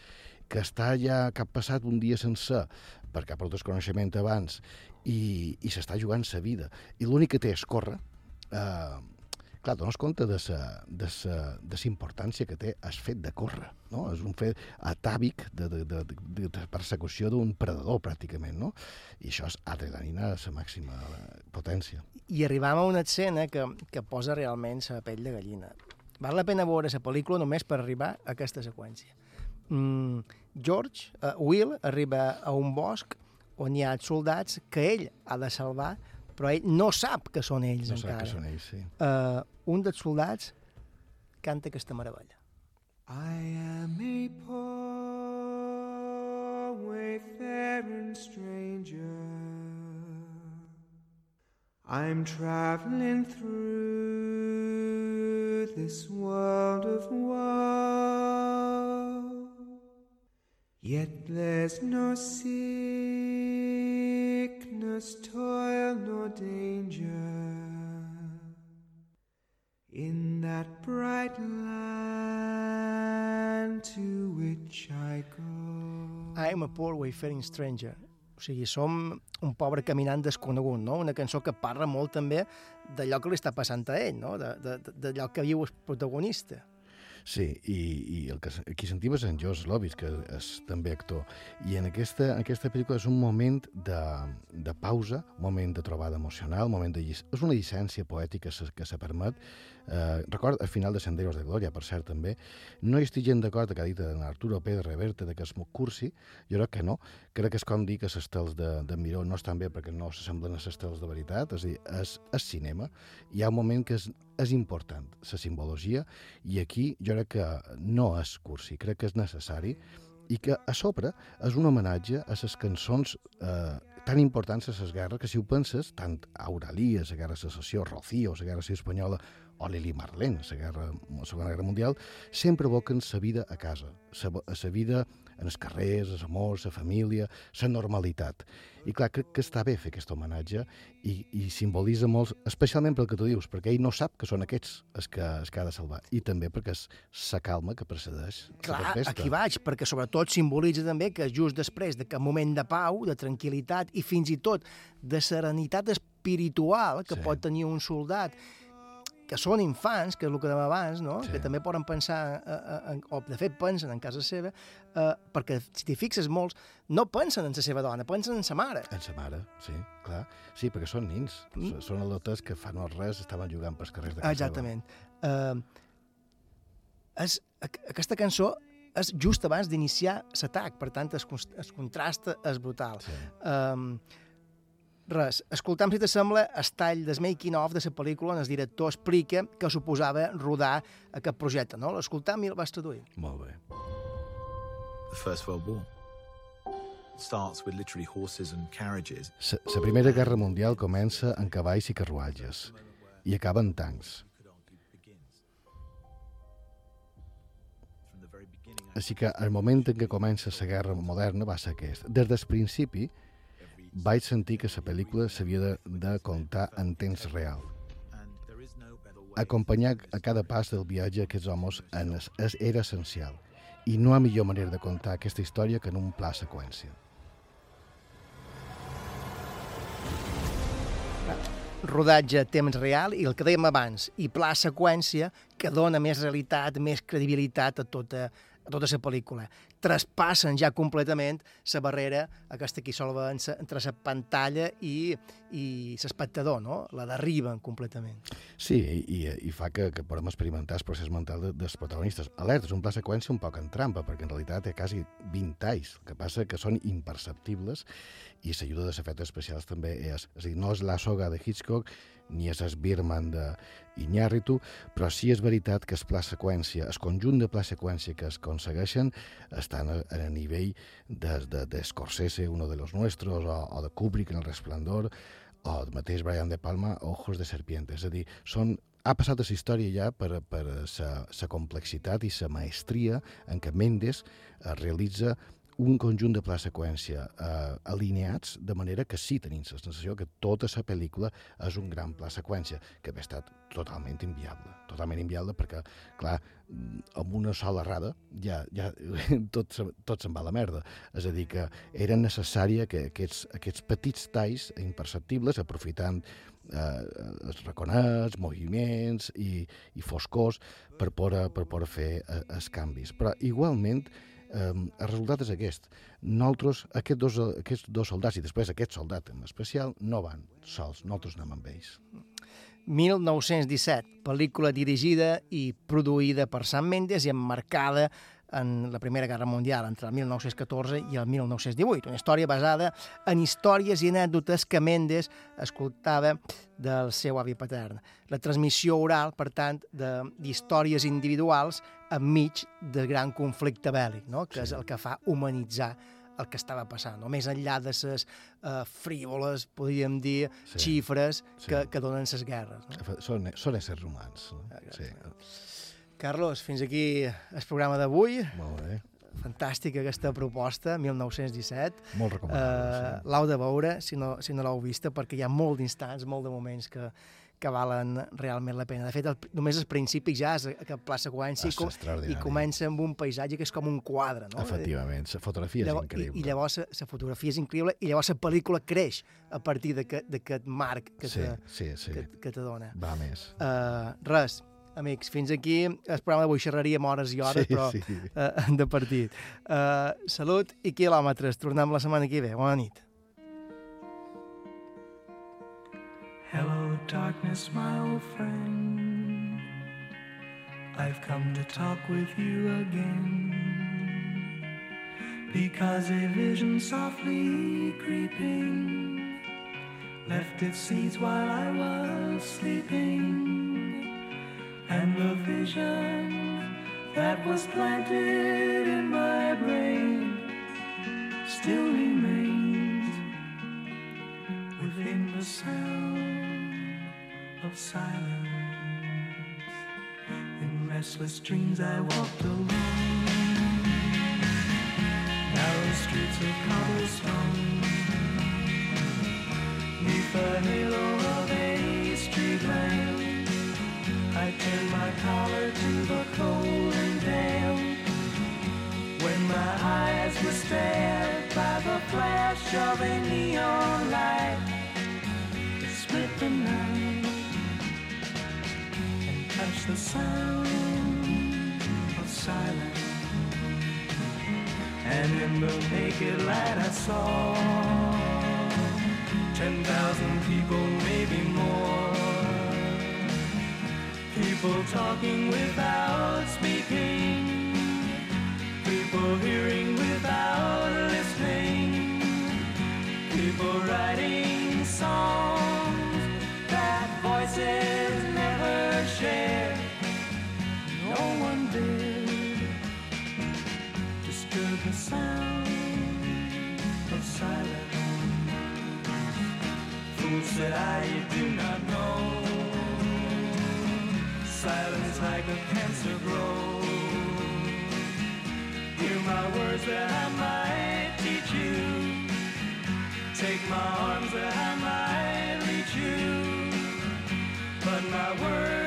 que està ja, que ha passat un dia sencer, perquè ha perdut el coneixement abans, i, i s'està jugant sa vida. I l'únic que té és córrer. Eh, clar, dones compte de sa, de sa, de sa importància que té el fet de córrer, no? És un fet atàvic de, de, de, de, de persecució d'un predador, pràcticament, no? I això és adrenalina a la màxima potència. I arribam a una escena que, que posa realment la pell de gallina. Val la pena veure la pel·lícula només per arribar a aquesta seqüència. Mm, George, uh, Will, arriba a un bosc on hi ha soldats que ell ha de salvar, però ell no sap que són ells No sap encara. que són ells, sí. Uh, un dels soldats canta aquesta meravella. I am a poor wayfaring stranger. I'm traveling through this world of woe. Yet there's no sickness, toil, nor danger in that bright land to which I go. I'm a poor wayfaring stranger. O sigui, som un pobre caminant desconegut, no? Una cançó que parla molt també d'allò que li està passant a ell, no? D'allò que viu el protagonista. Sí, i, i el que qui sentim és en Josh Lovis, que és també actor. I en aquesta, aquesta pel·lícula és un moment de, de pausa, un moment de trobada emocional, un moment de llic... és una llicència poètica que se permet. Eh, record el final de Senderos de Glòria, per cert, també. No hi estic gent d'acord que ha dit en Arturo Pérez Reverte de que molt cursi, jo crec que no. Crec que és com dir que les estels de, de Miró no estan bé perquè no s'assemblen a les estels de veritat, és a dir, és, és cinema. Hi ha un moment que és, és important, la simbologia, i aquí jo crec que no és cursi, crec que és necessari, i que a sobre és un homenatge a les cançons eh, tan importants a les guerres que si ho penses, tant Auralí, a la guerra secessió, Rocío, la guerra espanyola, o Lili Marlene, la, guerra, la Segona Guerra Mundial, sempre evoquen sa vida a casa, sa, sa vida en els carrers, els amors, la família, la normalitat. I clar, crec que està bé fer aquest homenatge i, i simbolitza molt, especialment pel que tu dius, perquè ell no sap que són aquests els que, els que ha de salvar. I també perquè és la calma que precedeix la Clar, aquí vaig, perquè sobretot simbolitza també que just després d'aquest moment de pau, de tranquil·litat i fins i tot de serenitat espiritual que Sí. pot tenir un soldat, que són infants, que és el que dèiem abans, no? Sí. que també poden pensar, eh, eh, en, o de fet pensen en casa seva, eh, perquè si t'hi fixes molts, no pensen en la seva dona, pensen en sa mare. En sa mare, sí, clar. Sí, perquè són nins. Mm. Són al·lotes que fa no res estaven jugant pels carrers de casa Exactament. Uh, és, ac- aquesta cançó és just abans d'iniciar l'atac, per tant, el, contrast és brutal. Sí. Um, res, escoltam, si t'assembla, el tall del making of de la pel·lícula on el director explica que suposava rodar aquest projecte, no? L'escoltam i el vas traduir. Molt bé. The First World War starts with literally horses and carriages. La, la Primera Guerra Mundial comença en cavalls i carruatges i acaba en tancs. Així que el moment en què comença la guerra moderna va ser aquest. Des del principi vaig sentir que la pel·lícula s'havia de, de contar en temps real. Acompanyar a cada pas del viatge aquests homes en es, es, era essencial i no hi ha millor manera de contar aquesta història que en un pla seqüència. rodatge a temps real i el que dèiem abans, i pla seqüència que dona més realitat, més credibilitat a tota, a tota la pel·lícula. Traspassen ja completament la barrera aquesta que hi sol haver en sa- entre la pantalla i, i l'espectador, no? La derriben completament. Sí, i, i, fa que, que podem experimentar el procés mental de, dels protagonistes. Alerta, és un pla seqüència un poc en trampa, perquè en realitat té quasi 20 talls. Que passa que són imperceptibles i l'ajuda dels efectes especials també és... És a dir, no és la soga de Hitchcock ni és el Birman de Iñárritu, però sí és veritat que el pla seqüència, el conjunt de pla seqüència que es aconsegueixen estan a, a nivell de, de, de Scorsese, uno de los nuestros, o, o de Kubrick en El Resplendor, o el mateix Brian De Palma, Ojos de Serpiente. És a dir, són ha passat a la història ja per, per la complexitat i la maestria en què Mendes eh, realitza un conjunt de pla seqüència eh, alineats de manera que sí tenim la sensació que tota la pel·lícula és un gran pla seqüència, que ha estat totalment inviable. Totalment inviable perquè, clar, mm, amb una sola errada ja, ja tot, tot se'n va a la merda. És a dir, que era necessària que aquests, aquests petits talls imperceptibles, aprofitant eh, els raconats, moviments i, i foscors per poder, per poder fer eh, els canvis. Però igualment el resultat és aquest. Nosaltres, aquests dos, aquests dos soldats i després aquest soldat en especial no van sols, nosaltres anem amb ells. 1917, pel·lícula dirigida i produïda per Sam Mendes i emmarcada en la Primera Guerra Mundial entre el 1914 i el 1918. Una història basada en històries i anècdotes que Mendes escoltava del seu avi patern. La transmissió oral, per tant, de- d'històries individuals enmig del gran conflicte bèl·lic, no? que sí. és el que fa humanitzar el que estava passant, no? més enllà de les uh, frívoles, podríem dir, Sí. xifres Sí. que, que donen les guerres. No? Són, són éssers humans. No? Sí. Carlos, fins aquí el programa d'avui. Molt bé. Fantàstica aquesta proposta, 1917. Molt recomanable, Eh, L'heu de veure, si no, si no l'heu vista, perquè hi ha molt d'instants, molt de moments que, que valen realment la pena. De fet, el, només al principi ja és aquest pla seqüència i, És com, i comença amb un paisatge que és com un quadre. No? Efectivament, la fotografia és Llavors- increïble. I, i llavors la fotografia és increïble i llavors la pel·lícula creix a partir d'aquest marc que, Sí, te, sí, sí. que, que te dona. Va més. Uh, res, amics, fins aquí el programa d'avui xerraríem hores i hores, Sí, però sí. uh, de partit. Uh, salut i quilòmetres. Tornem la setmana que ve. Bona nit. Hello, darkness, my old friend. I've come to talk with you again. Because a vision softly creeping left its seeds while I was sleeping. And the vision that was planted in my brain still remains within the sound of silence. In restless dreams, I walked alone. the streets of cobblestone. Neath the halo of a street lamp, I turned my collar to the cold and damp. When my eyes were stared by the flash of a neon light that split the night and touched the sound of silence. And in the naked light I saw ten thousand people, maybe more. People talking without speaking. People hearing without listening. People writing songs that voices never share. No one did disturb the sound of silence. Fool said I, do not know. Silence like a cancer grows. Hear my words that I might teach you. Take my arms that I might reach you. But my words,